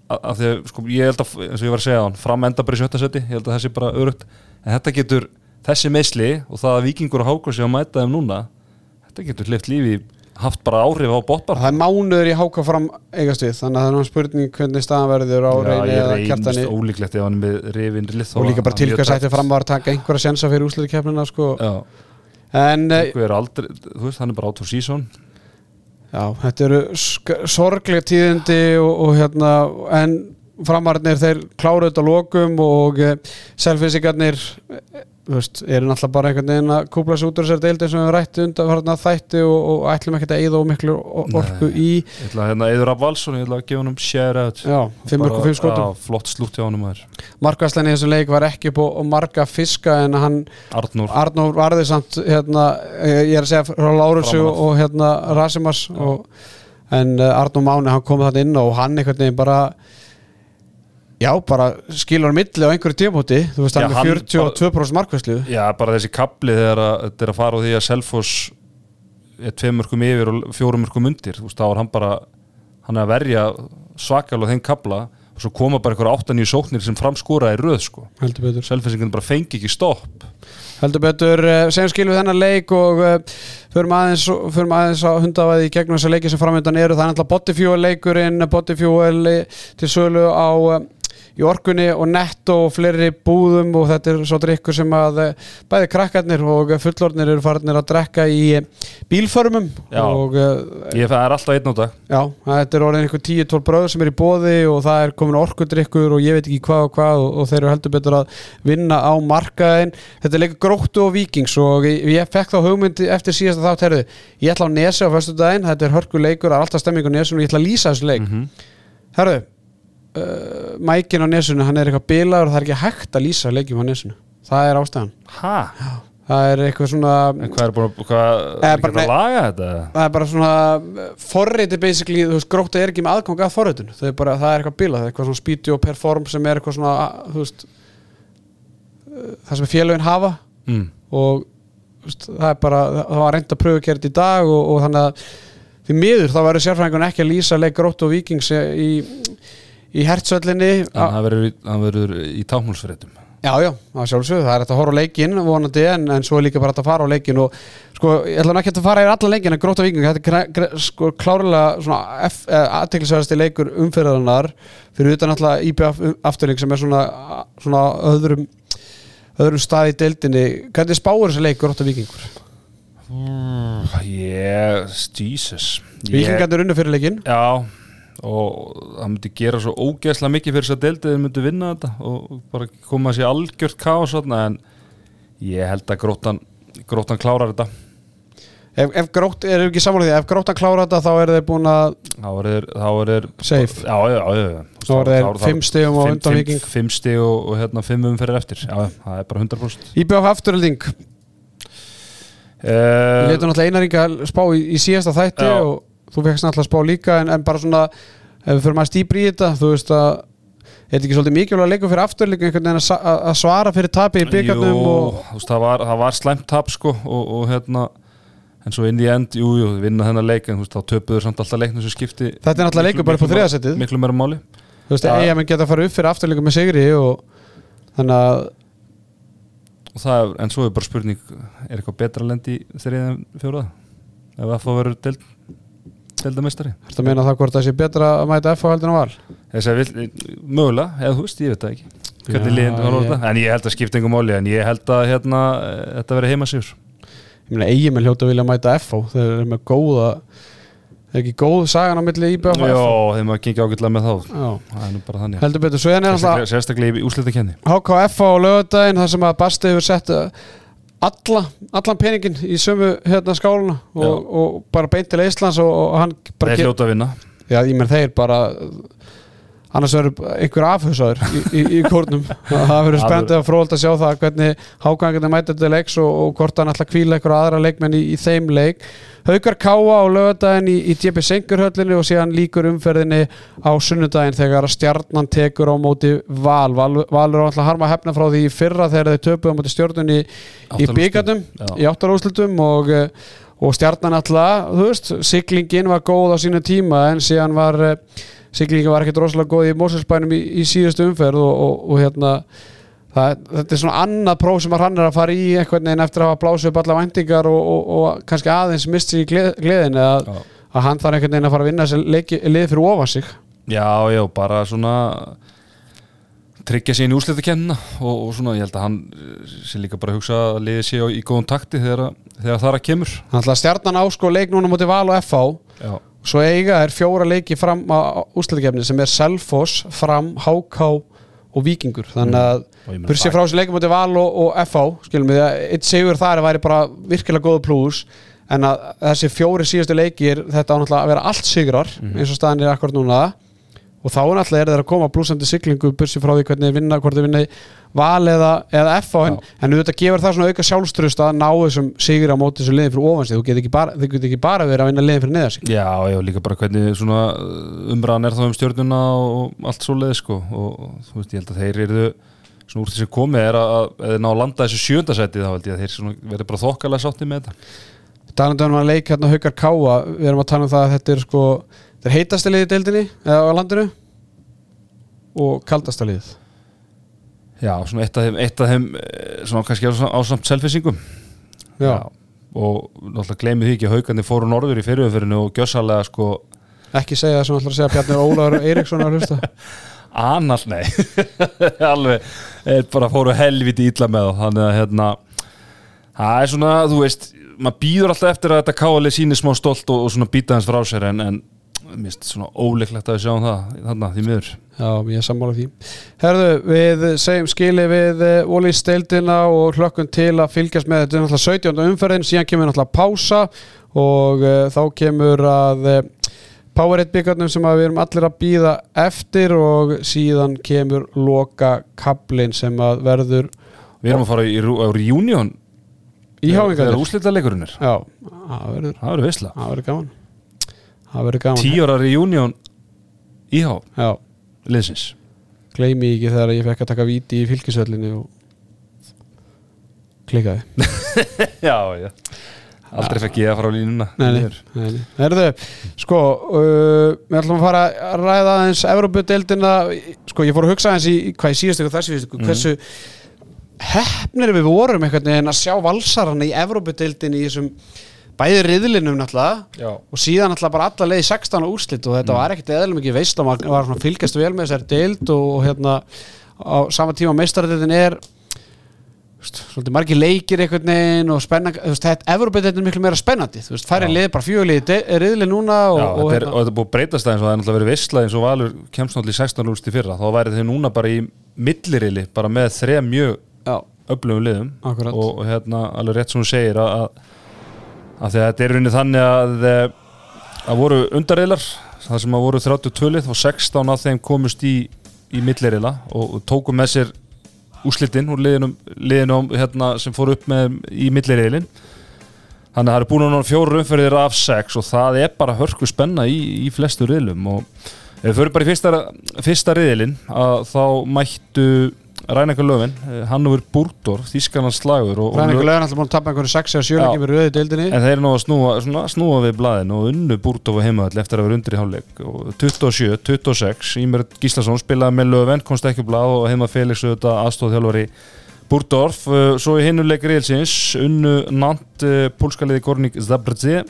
að því sko ég held að eins og ég var að segja á hann fram enda bara í sjötta seti, ég held að það sé bara örugt en þetta getur, þessi meðsli og það að vikingur og hákur sé að mæta þeim núna þetta getur hlift lífi haft bara áhrif á botbar það er mánuður í háká fram eigast við, þannig að það er náttúrulega spurning hvernig staðan verður á reyni eða kjartani. ólíklegt ef hann með lið og líka bara til hvers ætti fram að taka einhverja sensa fyrir úslutikefnina sko. Já, en eh, er aldrei, þú veist, hann er bara out of season. Já, þetta eru sorgleg tíðindi og, og hérna en framarnir þeir kláru þetta á lokum og e, selfinsingarnir e, þú veist, eru náttúrulega bara einhvern veginn að kúpla sig út úr þessari deildi sem við rætti undan hérna þætti og, og ætlum ekkert að eyða og miklu o- orku í Ég ætla að hérna Eður Rapp Valsson, ég ætla að gefa hann um share out já, 5 og 5 skotum. Já, flott slútt hjá hann um þær Markvæslein í þessum leik var ekki upp á marga fiska en hann, Arnór, Arnór varði samt hérna, eh, ég er að segja frá Framan og, af. og hérna Rasimas og, en Arnór Máni hann kom þannig inn og hann einhvern veginn bara já, bara skilur á milli á einhverju tímóti, þú veist Já, hann hann með 42% markvæslu já, bara þessi kapli þegar að, þetta er að fara á því að Selfoss er tveim mörgum yfir og fjórum mörgum undir, þú veist, þá er hann bara hann er að verja svakalega þeim kapla og svo koma bara einhverja 8-9 sóknir sem framskóra í röð, sko. Selfissingin bara fengi ekki stopp. Heldur betur, uh, segjum skil við þennan leik og uh, förum aðeins förum aðeins á hundavæði í gegnum þessa leiki sem framöndan eru, það er náttúrulega Bodyfuel leikurinn Bodyfuel eh, til sölu á uh, í orkunni og netto og fleiri búðum og þetta er svo drikkur sem að uh, bæði krakkarnir og fullornir eru farinir að drekka í uh, bílförmum Já. og uh, ég, það er alltaf einn á dag. Já, þetta er orðin einhver 10-12 bröð sem er í bóði og það er komin orkudrykkur og ég veit ekki hvað og hvað og, og þeir eru heldur betur að vinna á markaðin þetta er leikur gróttu og vikings og ég, ég fekk þá hugmyndi eftir síðasta þátt herðu, ég ætla á nesi á föstu daginn þetta er hörku leikur, það er alltaf stemming á nesinu og ég ætla að lýsa þessu leik. Mm herðu, uh, mækin á nesinu hann er eitthvað bilaður og það er ekki hægt að lýsa leikjum á nesinu, það er ástæðan ha? það er eitthvað svona En hvað er búin að, hvað, er ekki bara- hægt að laga þetta? það er bara svona forriti basically, þú veist, gróta er ekki með aðgang að forritun, það er bara, það er eitthvað bilað það er eitthvað svona speedy og perform sem er eitthvað svona uh, þú veist uh, það sem félögin hafa Mm. og þú veist, það er bara, það var reynd að pröfu að gera þetta í dag og, og þannig að því miður þá verður sérfræðingun ekki að lýsa leik gróta og vikings í, í hertsöllinni En það verður, í- hann verður í tákmálsfréttum Já, já, það sjálfsögðu, það er hægt að horfa á leikin vonandi en, en svo er líka bara hægt að fara á leikin og sko, ég ætla ekki að fara yfir alla leikin en gróta viking, þetta er sko, klárlega svona aðteklisverðasti leikur umfyrðarinnar fyrir utan alltaf IBF afturling sem er svona, svona öðrum öðrum stað í deildinni. Hvernig spáur þessi leik gróta vikingur? Ég, Jesus. Ég- Vikingarnir unnu fyrir leikin Já og það myndi gera svo ógeðslega mikið fyrir þess að deildið þeir myndi vinna þetta og bara koma sér algjört þarna en ég held að grótan, grótan klárar þetta Ef, ef grótt, er ekki samanlega því, ef gróttan klára þetta þá eru þeir búin að þá er þeir, þá er þeir Safe. já, já, já, já. Þá eru þeir fimm á Fimm- undan Víking. fimm stig og, og hérna fimm umferðir eftir já, já, það er bara 100% IBF afturling Við uh, letum náttúrulega einaringa spá í, í síðasta þætti og þú fegst náttúrulega spá líka en, en bara svona, ef við fyrir maður stýpri í þetta þú veist að, er þetta ekki svolítið mikilvæg að leikum fyrir afturleikum einhvern veginn að, að að svara fyrir tapi í byggarnum Jú, og það var, það var slæmt tap sko og, og hérna en svo inn í end, jú, jú, vinna þennan leik en þú veist, þá töpuður samt alltaf leiknum sem skipti Þetta er náttúrulega leikur bara upp á þriðasettið miklu meira máli. Þú veist, Ja. eiga menn geta að fara upp fyrir afturleikum með sigri og þannig að og það, er- en svo er bara spurning er eitthvað betra lendi þriðið en fjóraða ef að fá verður deild deildamestari Þetta meina það hvort það sé betra að mæta F á heldur en val? Að vil, mögulega, eða þú veist, ég veit það ekki. Hvernig Já, liðin var ég- en ég held að skipta engum máli en ég held að hérna, þetta verði heima sigur Ég meina eigi með hljóta vilja mæta F á þeir eru með góða er ekki góð sagan á milli og já, þeim að gengja ágætlega með þá. Já, það er nú bara þannig. Heldur betur svo en er alltaf sérstaklega, í úslitakenni HKF á lögadaginn þar sem að Basti hefur sett alla, allan peningin í sömu hérna skáluna og, og bara beint til Íslands og, og hann bara þeir hljóta að vinna. Já, ég menn þeir bara annars verður einhver afhusaður í, í, í kórnum. Það verður spennandi að fróðald að sjá það hvernig hágangarnir mæta til leiks og, og hvort hann ætla að kvíla einhverja aðra leikmenn í, í þeim leik. Haukar Káa á lögadaginn í, í DB Senkurhöllinni og síðan líkur umferðinni á sunnudaginn þegar stjarnan tekur á móti Val. Val, á alltaf harma hefna frá því fyrra þegar þeir töpuðu á móti stjórnunni í Já. í áttalúslutum og, og stjarnan alltaf, þú veist, siglingin var góð á sínu tíma en síðan var eh, siglingin var ekkert rosalega góð í Móselsbænum í, í síðustu umferð og, og, og hérna það, þetta er svona annað próf sem að hann er að fara í einhvern veginn eftir að hafa blásið upp alla væntingar og, og, og kannski aðeins mist sér í gleð, gleðin að, Já. að hann þarf einhvern veginn að fara að vinna þessi lið fyrir ofan sig. Já, já, bara svona tryggja sér í úrslitakennina og, og svona, ég held að hann eh, sé líka bara að hugsa að liði sé í góðum takti þegar, að- þegar það er að kemur. Ætla að stjarnan ásko leik núna móti Val og FH Já, Svo eiga er fjóra leiki fram á úslæðikefni sem er Selfoss, Fram, HK og Víkingur. Þannig að og ég meina Bursi það- frá þessu leikum mútið Val og, og FH skilum við að eitt sigur þar væri bara virkilega góða plús en að þessi fjóri síðustu leikir þetta á náttúrulega að vera allt sigrar eins og staðan er akkurat núna og þá er náttúrulega er þeir að koma blúsandi siglingu bursi frá því hvernig þeir vinna, hvort þeir vinna Val eða, eða FH en, en auðvitað gefur það svona auka sjálfstrust að ná þessum sigur á móti þessu liðin fyrir ofansið þú getur ekki getur ekki bara verið að vinna liðin fyrir neðarsig Já, já, líka bara hvernig svona uh, umræðan er þá um stjórnuna og allt svo leið sko. Og, þú veist, ég held að þeir eru svona úr því sem komið er að, að þeir ná að landa þessu sjöndasæti þá held ég að þeir verður bara þokkalega sátti með þetta. Talandi um að leik hérna Haukar Káa við erum að tala um það að þetta er sko þetta er heitasta liðið deildinni eða á landinu. Og kaldasta liðið. Já, svona eitt af þeim, eitt af þeim eh, svona kannski á á samt selfisingum Já. og náttúrulega gleymið því ekki að haugarnir fóru norður í fyrirumferðinu og gjössalega sko ekki segja það sem ætlar að segja Bjarni Ólaður Eiríksson að hlusta. Annars, nei. Alveg, er bara fóru helviti illa með þá Þannig að hérna Það er svona, þú veist maður býður alltaf eftir að þetta káali síni smá stolt og, og svona býta hans frá sér en, en mist svona óleiklegt að við sjáum það þarna því miður. Já, ég er sammála því. Herðu, við segjum skili við Ólís steildina og hlökkum til að fylgjast með. Þetta er náttúrulega 17. umferðin síðan kemur náttúrulega pása og uh, þá kemur að uh, Powerade byggarnum sem við erum allir að býða eftir og síðan kemur loka kablin sem að verður Við erum að fara í, reunion í Þegar háingarnir úslita leikurinn er. Já, það verður, Það verður veistla það verður gaman Það verður gaman Tíu ára reunion íhá Já, liðsins. Gleymi ekki þegar ég fekk að taka víti í fylgisöllinni og klikaði Já, já. Aldrei fekk ég að fara á línuna. Herðu, sko uh, við ætlum að fara að ræða aðeins Evrópudeildina, sko ég fór að hugsa aðeins í hvað í síðustu og þessu Mhm. hversu hefnir við vorum einhvern veginn að sjá valsarana í Evrópudeildin í þessum bæði riðlinum náttúrulega Já og síðan náttúrulega bara alla leið 16 úrslit og þetta Mm. var ekkert eðlum ekki veist og maður var svona fylgjast vel með þessari deild og, og hérna á sama tíma meistaradeildin er svolítið margir leikir einhvern veginn og spenna, þú veist, þetta Evrópudeildin er miklu meira spennandi, þú veist, færi Já. lið bara fjögulið riðli núna og, Já, og, þetta er, hérna, og þetta er búið að breytast aðeins og það er náttúrulega verið veistla eins og Valur kemst náttúrulega í 16 úrst í fyrra þá væri þau núna bara í millirili bara með þreja mjög öflugum liðum Akkurat. og, og hérna alveg rétt sem hún segir að, að, þetta er raunin þannig að eh, að voru undarriðlar það sem að voru 32 lið og 16 af þeim komust í, í millirila og, og tóku með sér úslitinn úr liðinum, hérna, sem fór upp með í milliriðilin þannig að það eru búin ná fjóru umferðir af sex og það er bara hörku spenna í, í flestu riðlum og ef við förum bara í fyrsta, fyrsta riðilin að þá mættu Rænekar Löfven, Hannúver Búrdor Þískarnas slagur og, og Ræningur lögin alltaf búin að tappa einhverju 6 eða 7 Já. leikir með rauði deildinni. En þeir nú að snúa, svona, snúa við blaðin og unnu Búrdóf og heimavall eftir að vera undir í hálfleik. Og 27, 26, Ímer Gíslason spilaði með löfven, komst ekki á blað og heima Felix auðvitað aðstóðþjálfari Búrdorf, svo í hinnuleik reilsins unnu Nant pólskaliði Gornik Zabrdze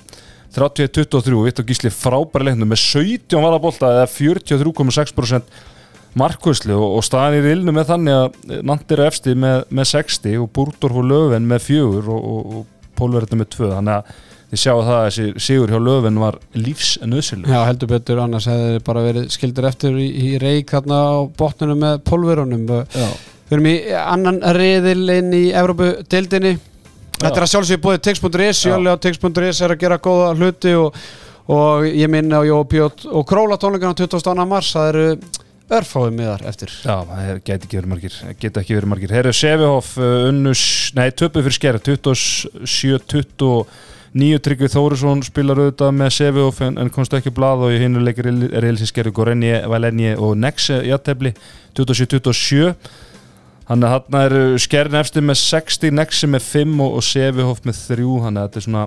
31-23, Vitt og Gísli frábæri leiknum með 17 varabólta eða 43,6% markvöslu og, og staðan í rilnu með þannig að Nant eru efsti með, með 60 og Búrdorf og löfven með 4 og, og, pólverðinu með 2 þannig að þið sjáu það að þessi sigur hjá löfven var lífsnöðsilu Já, heldur betur, annars hefði bara verið skildur eftir í, í reik þarna á botninu með pólverunum Já, Við erum í annan riðil inn í Evrópu-deildinni. Þetta er að sjálfsögja búið tix.is Jöli á tix.is er að gera góða hluti og, og ég minna á Jópi og, og Króla tónleikana 22. mars. Það eru örfáið miðar eftir. Já, það gæti ekki verið margir. Geta ekki verið margir. Herru Sevihoff uh, unnus, nei, töpu fyrir skera 27-29 Tryggvi Þórisson spilar auðvitað með Sevihoff en, en komst ekki á blað og í hinu leikir er eilsi skeri Gorenje, Valenje og Nexe játefli 27-27 Þannig að hann er skerin eftir með 60, Nexi með 5 og, og Sevihoff með 3 Þannig að þetta er svona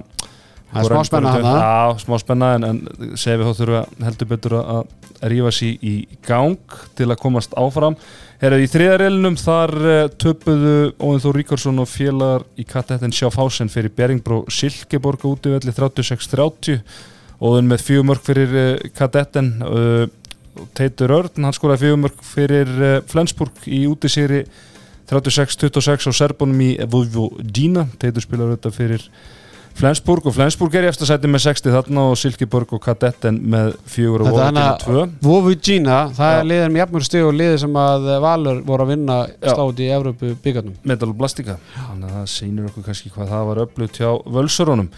Það er smá spenna þarna. Já, smá spenna en, en Sevihoff þurfa heldur betur að rífa sér í gang til að komast áfram. Herra, í þriðareilunum þar uh, töpuðu Óðin Þór Ríkarsson og félagar í kattettin Sjáfhásen fyrir Beringbro Silkeborg útivelli 36-30 Óðin með fjögumörk fyrir uh, kattettin uh, Teitur Örn, hann skoraði fjögumörk fyrir Flensburg í útisýri 36-26 á Serbunum í Vojvodina. Teitur spilar þetta fyrir Flensburg og Flensburg er í eftir sæti með 60 þarna og Silkeborg og Kadetten með 4 og hana 2 Vovugina, það Já. er liðin með jafnmur stig og liði sem að Valur voru að vinna Já. slátt í Evrópu byggarnum Metal Blastika þannig að það sýnir okkur kannski hvað það var öflugt hjá völsurunum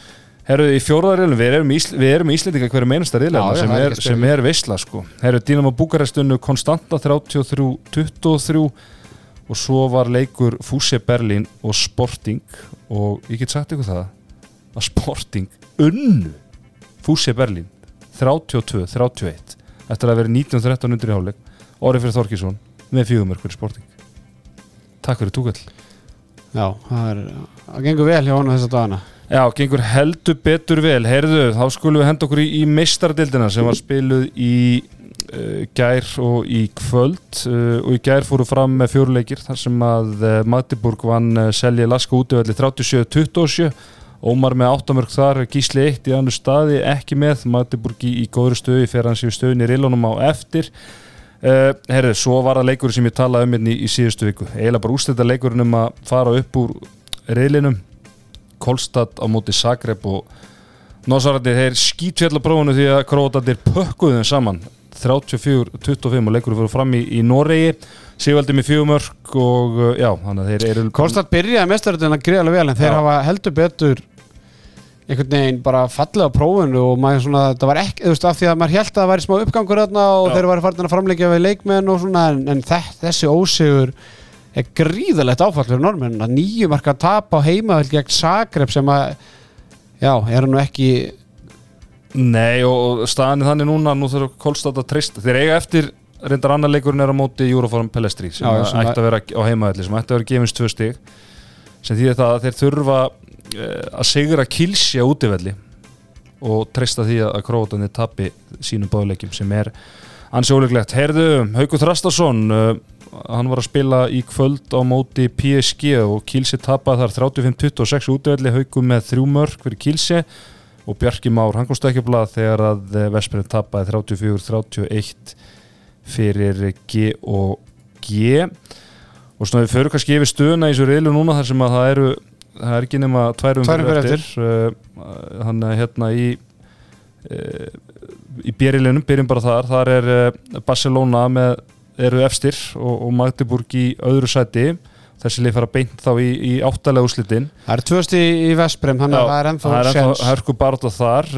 Herru, í fjóraðarreilum, við erum, Ísl, erum Íslendinga hverju meinasta já, sem, er sem er veisla sko. Herru, Dínamo Búkarestunnu Konstanta 33-23 og svo var leikur Fúsi Berlín og Sporting og ég get sagt ykkur það að Sporting unnu Fúsi Berlín 32-31 eftir að vera 19-13 undir í hálfleik. Orðið fyrir Þorkísson með fjögumörk fyrir Sporting. Takk fyrir túkall. Já, það er, það gengur vel hjá honum þessa dagana. Já, gengur heldur betur vel. Herðu, þá skulum við henda okkur í, í meistardildina sem var spiluð í uh, gær og í kvöld. Uh, og í gær fóru fram með fjóruleikir þar sem að uh, Magdeburg vann Selje Laska útöfelli 37-27 Ómar með áttamörk þar, Gísli 1 í annu staði, ekki með. Magdeburg í, góðri stöði fyrir hans í stöðin í reilunum á eftir. Uh, Herðu, svo var það leikur sem ég talaði um hérna í, í síðustu viku. Eiginlega bara úrstætta leikurinn um að fara upp úr reilinum Kolstad á móti Zagreb og Nosarandi þeir skítfjalla prófunu því að Króatandir pökkuðu þeim saman. 34-25 og leikur fyrir fram í, í Noregi. Sigvaldi með fjögumörk og uh, já, þannig að þeir eru Konstad byrjaði mestaröldin að greiða alveg vel en þeir Já. hafa heldur betur einhvern veginn bara fallið á prófunu og maður svona, það var ekki, þú veist, af því að maður held að það væri smá uppgangur þarna og Já. þeir varu farin að framleikja við leikmenn og svona en, en þess, þessi ósigur er gríðalegt áfall fyrir normenn að nýju marka tap á heimavöld gegn Zagreb sem að já, er nú ekki Nei og staðan er þannig núna nú þurfa Kolstad að treysta þeir eiga eftir reyndar annar leikurinn er á móti Euroform Pellestri sem, Já, ætti að vera á heimaðalli sem ætti að vera gefins tvö stig sem það að þeir þurfa að sigra kilsja útivelli og treysta því að Króatanir tapi sínum báðleikjum sem er ansi óleiklegt. Herðu, Haukur Þrastason uh, hann var að spila í kvöld á móti PSG og Kilsi tapaði þar 35-26 útivelli Haukur með þrjú mörg fyrir Kilsi og Bjarki Már, hann komst ekki að blað þegar að Vesperinn tapaði 34-31 fyrir G og G og svona við förum kannski yfir stöðuna í þessu reylu núna þar sem að það eru það er ekki nema tværum Tvær umferðir eftir. Uh, hann er hérna í uh, í bjerilinum, byrjum bara þar. Þar er uh, Barcelona með eru efstir og, og Magdeburg í öðru sæti. Þessi lið fara beint þá í, í áttalega úslitin það er tvösti í Vesprem þannig að það er ennþá það er ennþá barátta þar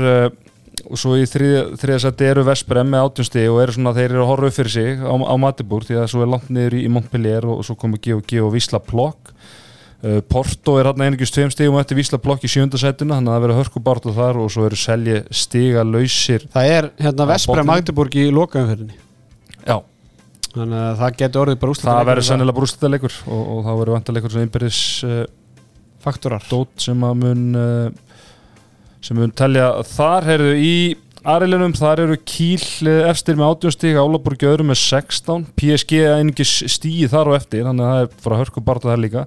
og svo í þriðja seti eru Vesprem með átjumsti og eru svona, þeir eru að horfa upp fyrir sig á, á Matibúr því að svo er langt niður í, í Montpellier og, og svo komur G&G og Vísla Plokk Porto er hann einingist tveim stigum eftir Vísla Plokk í sjönda setinu þannig að það verður hörku barátta þar og svo eru selji stiga lausir það er hérna botninum. Magdeburg í lokaumferðinni. Já, þannig að það getur orðið bara úslit það verður sannilega brústæðleikur og, og það verður vantarleikur sem einbyrðis uh, faktorar. dót sem að mun uh, sem mun telja þar heyrðu í Arilinum, þar eru Kíl eh, efstir með 18 stík, Álaborg öðru með 16 PSG einingis stíði þar og eftir þannig að það er frá hörku barða þar líka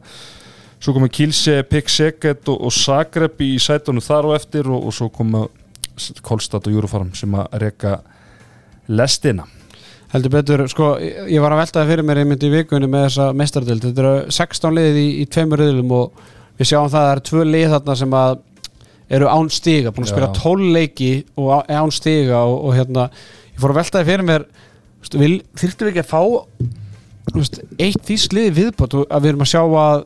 svo komið Kílse, Pikseket og, og Zagreb í sætunum þar og eftir og, og svo komið Kolstad og Júrufarm sem að reyka lestina heldur betur, sko, ég var að veltaði fyrir mér einmitt í vikunni með þessa mestardöld þetta eru 16 liðið í, í tveimur riðlum og við sjáum það að það eru tvö lið þarna sem að eru án stiga, búin að spila Já. 12 leiki og án stiga og, og hérna, ég fór að veltaði fyrir mér þyrftum við ekki að fá veist, eitt því sliði viðbót og að við erum að sjá að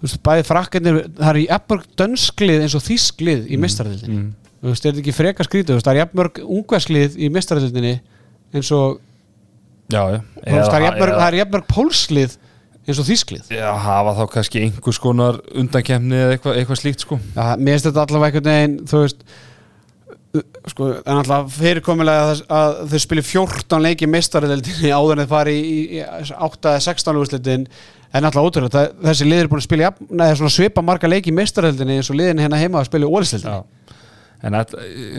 þú veist, bæði frakkarnir, það er í eppmörg dönsklið eins og þýsklið í mestardöldinni mm. þú veist, er þetta ekki freka skrítið, þú veist, það er jafnmörg ungverslið í mestarætildinni eins og Já, já. Þú veist, það er jafnmörg, jafnmörg pólslið eins og þýsklið Já, hafa þá kannski einhvers konar undankemni eða eitthvað, eitthvað slíkt sko. Já, mér finnst þetta allavega einhvern veginn þú veist sko, en alltaf fyrirkomulega að, þau spili 14 leiki í mestarætildinni áður en þau fari í, í, í 8 eða 16 lúslitin en alltaf ótrúlega, þessi liður er búin að spila jafn, neða, svipa marga leiki í mestarætildinni eins og liðin hérna heima að spila í ólislildinni En þetta,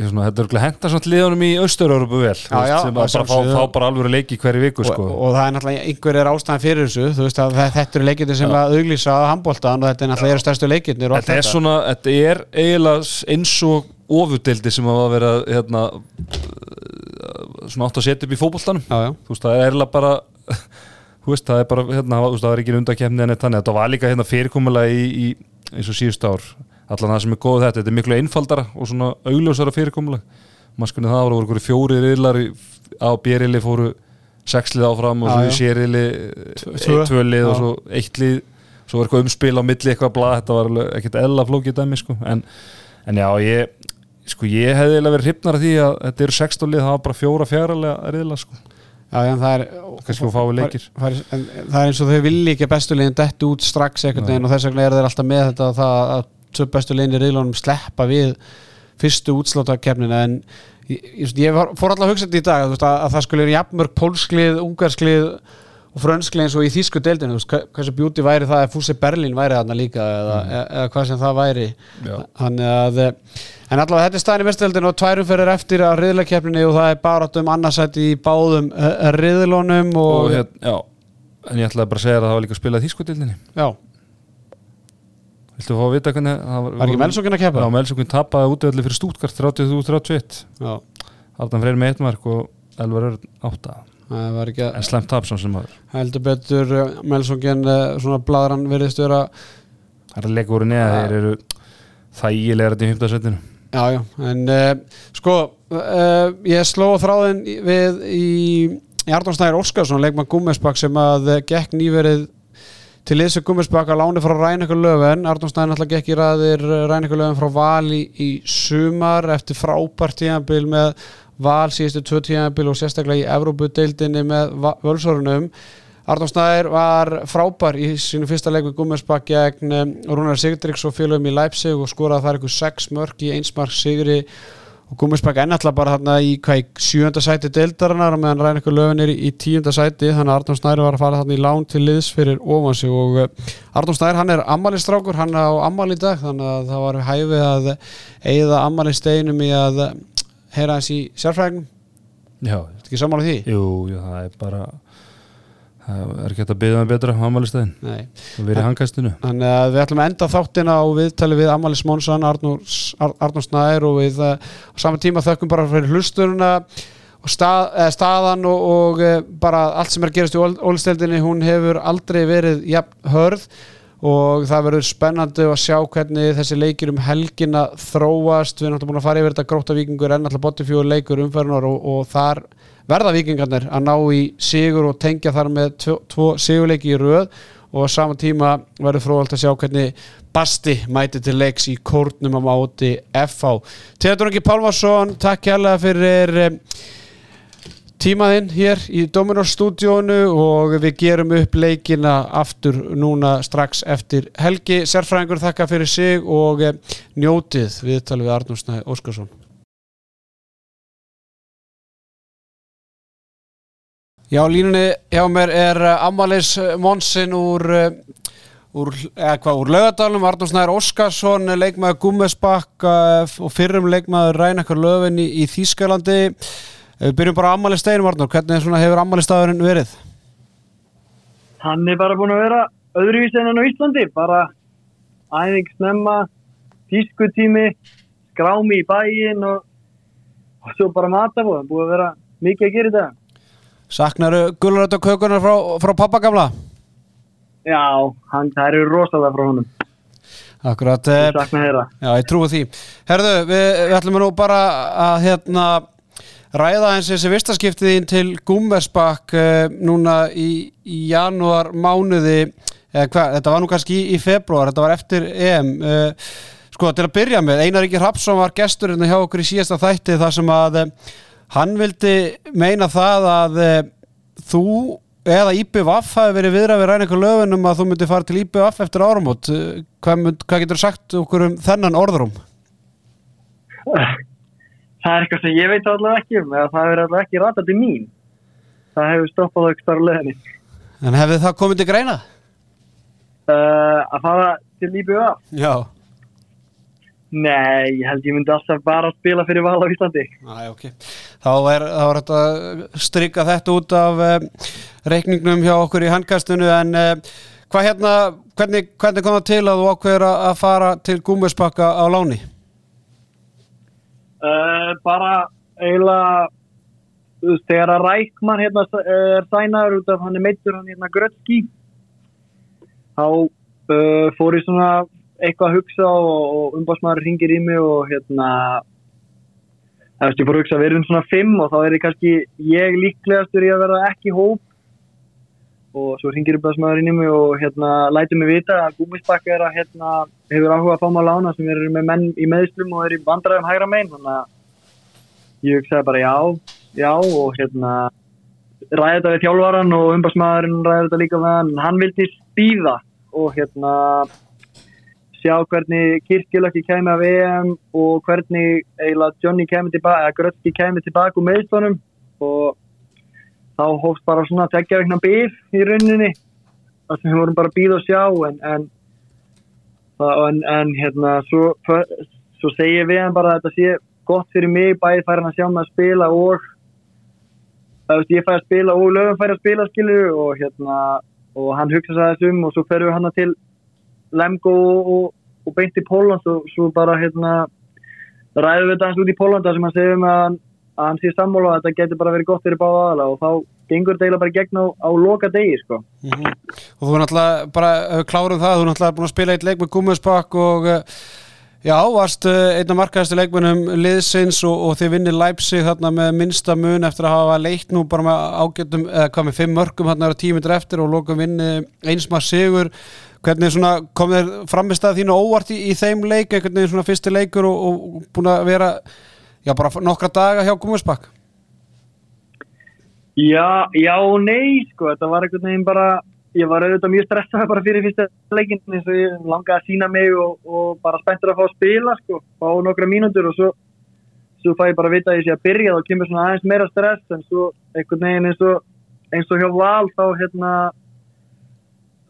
svona, þetta er henta svona liðunum í Austur-Európu vel Já, já, sem að bara fá, fá bara alvöru leiki hverju viku og, sko. og það er náttúrulega einhver er ástæðan fyrir þessu veist þetta eru leikirnir sem Já. að auglýsa að handbóltan og þetta er náttúrulega stærstu leikirnir og Þetta er svona, þetta er eiginlega eins og ofudeldi sem að vera hérna svona átt að setja upp í já. þú veist, það er eiginlega bara þú veist, það er bara, hérna, það er ekki undakefni en þannig, þetta var líka hérna fyrirkomulega í, í eins og síðust ár allan það sem er góð þetta, þetta er miklu einfaldara og svona augljósara fyrirkomulega maskunni það voru fjóri riðlar á bjerili fóru sexlið áfram og svo í sérili tvö. tvölið og Já. svo eittlið svo var eitthvað umspil á milli eitthvað blað þetta var ekkert eðla flókið dæmi sko. en, en já, ég sko, ég hefði eiginlega verið hrifnar af því að þetta eru 16 lið, það var bara fjóra fjaralega riðla sko. Já, það er fáið leikir. það er, en það er eins og þau vilja ekki að bestu liðin detti út strax einhvern veginn og þess vegna er þeir alltaf með þetta að það að tvö bestu liðin í riðlunum sleppa við fyrstu útsláttakefnina en ég, ég, var, fór alltaf að hugsa þetta í dag veist, að, að það skulle vera jafnmörg pólsklið, ungarsklið og frönsklið eins og í þýsku deildinu þú veist, hva- hversu bjúti væri það að Fúsi Berlín væri þarna líka eða, eða, eða hvað sem það væri. Þannig að En allavega þetta er staðin í mestöldin og tvær umferðir eftir að riðlakeppninni og það er bara um annarsætti í báðum uh, riðlunum og, og hér, já en ég ætlaði bara að segja að það var líka að spila þýskutildinni já, viltu fá að vita hvernig það var ekki Melsókin að keppa? Já, Melsókin tapaði útöðli fyrir Stútkart 30-31 Já, Ardan Freyr með eitt mark og Elvar Örn átta. Það var ekki en slemt tap sem maður heldur betur uh, Melsókin svona bladran vera það er að leika úr neða þeir eru þægilega þetta í 15 setinu Já, já, en uh, sko uh, ég sló þráðin við í, í Arnón Snæður Óskarsson leikmann Gummesbakk sem að uh, gekk nýverið til liðsug Gummesbakk að láni frá Arnón Snæður náttúrulega gekk í ræðir Rænekar Löfen frá Val í, í sumar eftir frábært tíðanbíl með Val síðustu tvö tíðanbíl og sérstaklega í Evrópudeildinni með Va- Arnón Snæður var frábær í sínu fyrsta leik við Gummesbakk gegn um, Rúnar Sigdriks og félögum í Leipzig og skoraði þar ykkur sex mörg í einsmark sigri. Og Gummesbakk ennáttúrulega bara þarna í sjönda sæti deildarinnar og meðan ræn ykkur lögin er í, tíunda sæti. Þannig að Arnón Snæður var að fara þarna í lán til liðs fyrir ofansi og uh, Arnón Snæður hann er ammælistrákur, hann er á ammæli í dag þannig að það var hæfið að eigða ammælisteinum í að heyra hans í sérfræðingum, já, Ertu ekki sammála því? jú, jú, það er bara það er ekki hægt að byggja með betra á ammælistæðin Nei. Og verið í hangkastinu Þannig að við ætlum að enda þáttina á viðtali við Amalis Mónsson, Arnór, Ar- Arnór Snæður og við uh, á sama tíma þökkum bara fyrir hlusturuna og stað, eh, staðan og, og eh, bara allt sem er að gerast í ólisteldinni hún hefur aldrei verið jafn hörð og það verður spennandi að sjá hvernig þessi leikir um helgina þróast, við erum náttúrulega búin að fara yfir þetta gróta vikingur en alltaf botifjóður leikur umferðunar og, og þar verða vikingarnir að ná í sigur og tengja þar með tvo, tvo sigurleiki í röð og á sama tíma verður fróðalt að sjá hvernig Basti mæti til leiks í kórnum á máti FH. Teatur ekki Pálmarsson, takk kærlega fyrir eh, tímaðinn hér í Dominos stúdíónu og við gerum upp leikina aftur núna strax eftir helgi. Sérfræðingur þakka fyrir sig og eh, njótið viðtalið við Arnúr Snæði Óskarsson. Já, línunni hjá mér er Amalis Monsin úr, úr, eða hvað, úr Laugadalum, Arnur Snær Óskarsson, leikmaður Gummesbakk og fyrrum leikmaður Rænakar Löfin í, í Þýskalandi. Við byrjum bara Amalis steginum, Arnur. Hvernig hefur Amalis stafurinn verið? Hann er bara búin að vera öðruvís en hann á Íslandi, bara æðing snemma, tískutími, skrámi í bæin og, og svo bara matafóð. Það búið að vera mikið að gera þetta. Saknaru gulrætt og kökunar frá, frá pappagamla? Já, hann, það eru rosalega frá honum. Akkurat. Ég sakna þeirra. Já, ég trúi því. Herðu, við, við ætlum nú bara að hérna ræða eins þessi vistaskiptiðin til Gummersbakk uh, núna í, í janúar mánuði, eða hvað, þetta var nú kannski í, í februar, þetta var eftir EM. Sko, til að byrja með, Einar Ríkir Hapsson var gestur hérna hjá okkur í síðasta þætti þar sem að Hann vildi meina það að e, þú eða IPVF hafi verið viðrað við ræna ykkur löfunum að þú myndi fara til IPVF eftir áramót. Hvað, mynd, hvað getur sagt okkur um þennan orðrum? Það er eitthvað sem ég veit allavega ekki um, eða það hefur allavega ekki ratað til mín. Það hefur stoppað aukst ára löðinni. En hefði það komið til greina? Uh, að fara til IPVF? Já. Nei, ég held ég myndi alltaf bara að spila fyrir val á Íslandi. Næ, ok. Þá er, þetta að stryka þetta út af um, reikningnum hjá okkur í handkastunum en um, hvað hérna, hvernig, hvernig kom það til að þú ákveður að fara til Gúmusbakka á láni? Uh, bara eiginlega, þegar að Rækman hérna er sænaður út af hann er meittur hann hérna Grötski, þá uh, fór ég svona eitthvað að hugsa og, umbásmaður ringir í mig og hérna það veist ég fór að hugsa við erum svona fimm og þá er ég kannski ég líklegastur í að vera ekki hóp. Og svo ringir umbásmaður inn í mig og hérna læti mig vita að Gúmisbakka er að hérna hefur áhuga að fá maður lána sem er með menn í meðslum og er í vandræðum hægra megin. Þannig að ég hugsaði bara já, já og hérna ræði þetta við þjálfvaran og umbásmaðurinn ræði þetta líka með hann. Hann vildi spýða og hérna sjá hvernig Kirkjulökki kemi af EM og hvernig eiginlega Johnny kemi tilbaka, eða Grötski kemi tilbaka úr meðstónum og þá hófst bara svona að tekja eitthvað bíf í rauninni þar sem við vorum bara að býða og sjá en, en, en, en hérna svo, svo segir við hann bara að þetta sé gott fyrir mig, bæði fær hann að sjá mig að spila og veist ég fær að spila og lögum fær að spila skilju og hérna og hann hugsa þessum og svo ferum við hann til Lemgo og, og beint í Póland og svo bara hérna ræðum við þetta hans út í Pólanda sem hann segir um að, að hann sé sammála að þetta getur bara verið gott fyrir báða aðala og þá gengur þetta eiginlega bara gegn á, á loka degi sko. Mm -hmm. Og þú er náttúrulega bara kláruð það, þú er náttúrulega búin að spila eitt leik með Gummusbakk og já, varst einna markaðastu leikmennum liðsins og, og þið vinnir Leipzig þarna með minnsta mun eftir að hafa leikt nú bara með ágættum, eða hvað með fimm mörgum þarna tímitur eftir og lokum vinni einsmar sigur Hvernig kom þér framist að þínu óvart í, í þeim leik, eitthvað svona fyrsti leikur og, og búin að vera já, bara nokkra daga hjá Gúmusbakk? Já, já nei, sko, þetta var eitthvað nefn bara, ég var auðvitað mjög stressað bara fyrir fyrsta leikin eins og ég langaði að sína mig og, og bara spenntur að fá að spila, sko, fá nokkra mínútur og svo, svo fæ ég bara vita að ég sé að byrja og kemur svona aðeins meira stress en svo eitthvað nefn eins og, eins og hjá Val þá hérna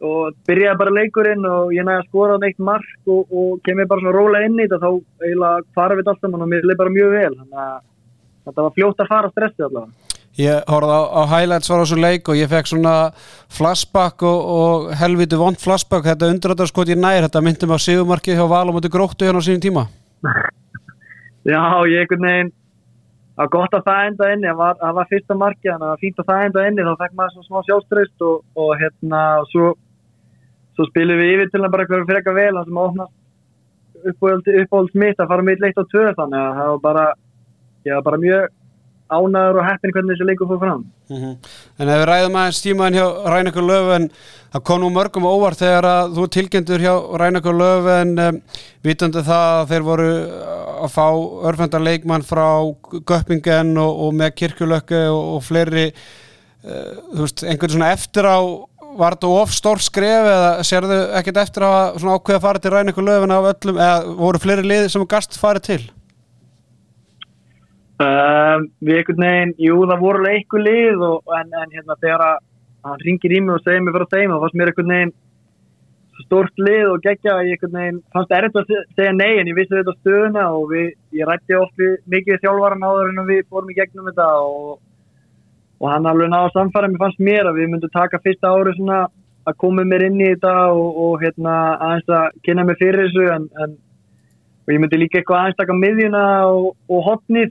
og byrjaði bara leikurinn og ég næði að skora á neitt mark og, og kemur bara svona róla inn í þetta þá eiginlega farið við allt saman og mér leið bara mjög vel. Þannig að þetta var fljótt að fara stressið allavega. Ég horfði á, á highlights var á þessu leik og ég fekk svona flashback og, og helviti vond flashback þetta undröðarskot í nær, þetta myndi mig á sigumarkið hjá Val og múti gróttu hérna á sínum tíma. Já, ég einhvern veginn það var gott að það enda inni það var, var fyrsta markið, þannig að það var fínt að það enda inni þá fekk maður svona smá sjálfströst og, og hérna, svo svo spilum við yfir til að bara fyrir eitthvað vel það sem opnast uppáhalds mitt að fara með leitt á tvö þannig að það var bara, bara mjög ánæður og heppin hvernig þessi leikur fór fram mm -hmm. En ef við ræðum aðeins tímaðin hjá Rænakur Löfven það kom nú mörgum óvart þegar að þú tilgjendur hjá Rænakur Löfven um, vitandi það að þeir voru að fá örfendar leikmann frá Göppingen og, og með Kirkjulökku og, og fleiri uh, veist, einhvern svona eftir á var þetta of stór skref eða sérðu ekkert eftir að ákveða að fara til ræna ykkur löfin af öllum eða voru fleiri liði sem gast farið til? Um, við einhvern veginn, jú það voru eitthvað lið og, en, en hérna þegar að hann ringir í mig og segir mig frá þeim og fannst mér einhvern veginn svo stórt lið og geggja að ég einhvern veginn fannst erriðt að se- segja nei en ég vissi þetta stöðuna og við, ég rætti oft við, mikið við þjálfaran áður en við fórum í gegnum þetta og, og hann alveg náða að samfæra mér fannst mér að við myndum taka fyrsta ári svona að koma mér inn í þetta og, og hérna aðeins að kynna mér fyrir þessu en, en ég myndi líka eitthvað aðeins taka miðjuna og, og hotnið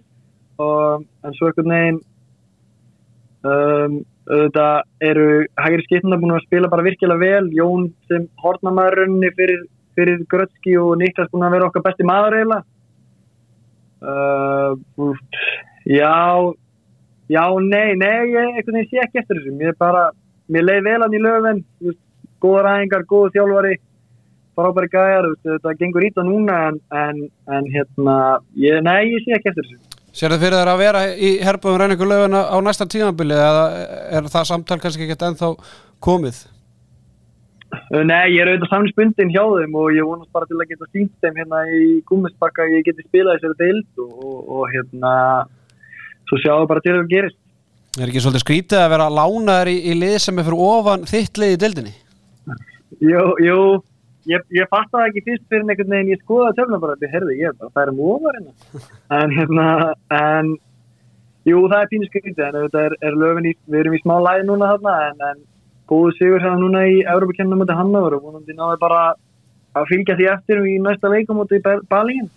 og, en svo einhvern veginn um, auðvitað eru hægri skiptuna búin að spila bara virkilega vel. Jón sem hortnamæðurunni fyrir, fyrir Grötski og Niklas búin að vera okkar besti maður eiginlega. Uh, já já, nei, nei ég einhvern veginn sé ekki eftir þessu mér bara, mér leið vel hann í löfven góða ræðingar, góða þjálfari frábæri gæjar, þetta gengur ít á núna en, en, en hérna ég, nei, ég sé ekki eftir þessu Sér þið fyrir þær að vera í herbúðum reyningu löfuna á næsta tímabili eða er það samtal kannski ekkert ennþá komið? Nei, ég er auðvitað samlingsbundin hjá þeim og ég vonast bara til að geta sínt þeim hérna í gúmisbakka að ég geti spilað þessari deild og, og, og hérna svo sjáum við bara til að það gerist. Er ekki svolítið skrítið að vera lánaður í, í lið sem er fyrir ofan þitt lið í deildinni? Jú, jú, ég, ég fatt það ekki fyrst fyrir einhvern veginn, ég skoðaði tölna bara, þetta herði, ég bara, það er um ofar hérna. En hérna, en jú, það er pínu skrítið en þetta er, er löfin í, við erum í smá læði núna þarna en, en góðu sigur hérna núna í Európa-kennum mútið Hannover og vonandi náðu bara að fylgja því eftir í næsta leikum mútið í Balíin.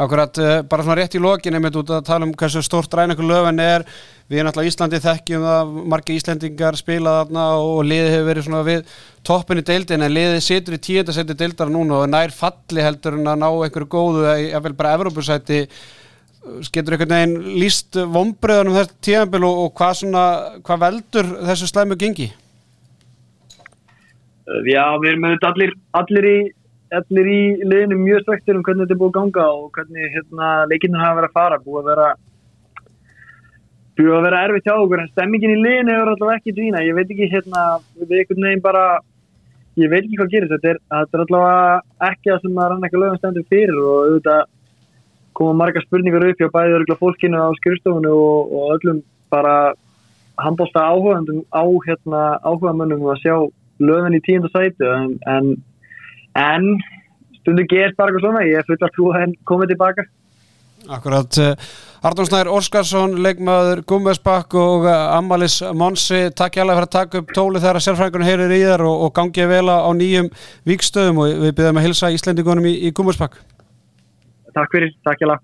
Akkurat, uh, bara svona rétt í lokin einmitt út að tala um hversu stórt reyningu löfin er við erum náttúrulega Íslandi þekkjum það margir Íslendingar spila þarna og liðið hefur verið svona við toppin í deildin en liðið situr í tíundasetti deildar núna og nær falli heldur en að ná einhverju góðu ég vil bara Evrópusæti getur einhvern veginn líst vombriðunum þessu tíðanbíl og, og hvað, svona, hvað veldur þessu slæmu gengi? Uh, Já, við erum allir, allir, í, allir í liðinu mjög svektir um hvernig þetta er búið að ganga og hvernig hérna, leikinu hafa verið að fara, búið að vera búið að vera erfitt hjá okkur en stemmingin í liðinu er alltaf ekki dvína, ég veit ekki hérna, við einhvern veginn bara ég veit ekki hvað gerist, þetta er, þetta er alltaf ekki það sem að rann ekki lögum stendur fyrir og auðvitað koma marga spurningar upp hjá bæði örgulega fólkinu á skrifstofunni og, og öllum bara handbólsta áhugandum á hérna áhugamönnum að sjá löðin í tíunda sætu en, en, en stundu gerst bara eitthvað svona, ég er full að trú að henn komið tilbaka. Akkurat, uh, Arnón Snær Óskarsson, leikmaður Gummesbakk og uh, Amalis Monsi, takk hjálpa fyrir að taka upp tóli þegar sérfræðingunum heyrir í þér og, og gangið vel á nýjum vikstöðum og við byrjum að hilsa Íslendingunum í, í Gummesbakk. Takk fyrir, takk hjálpa.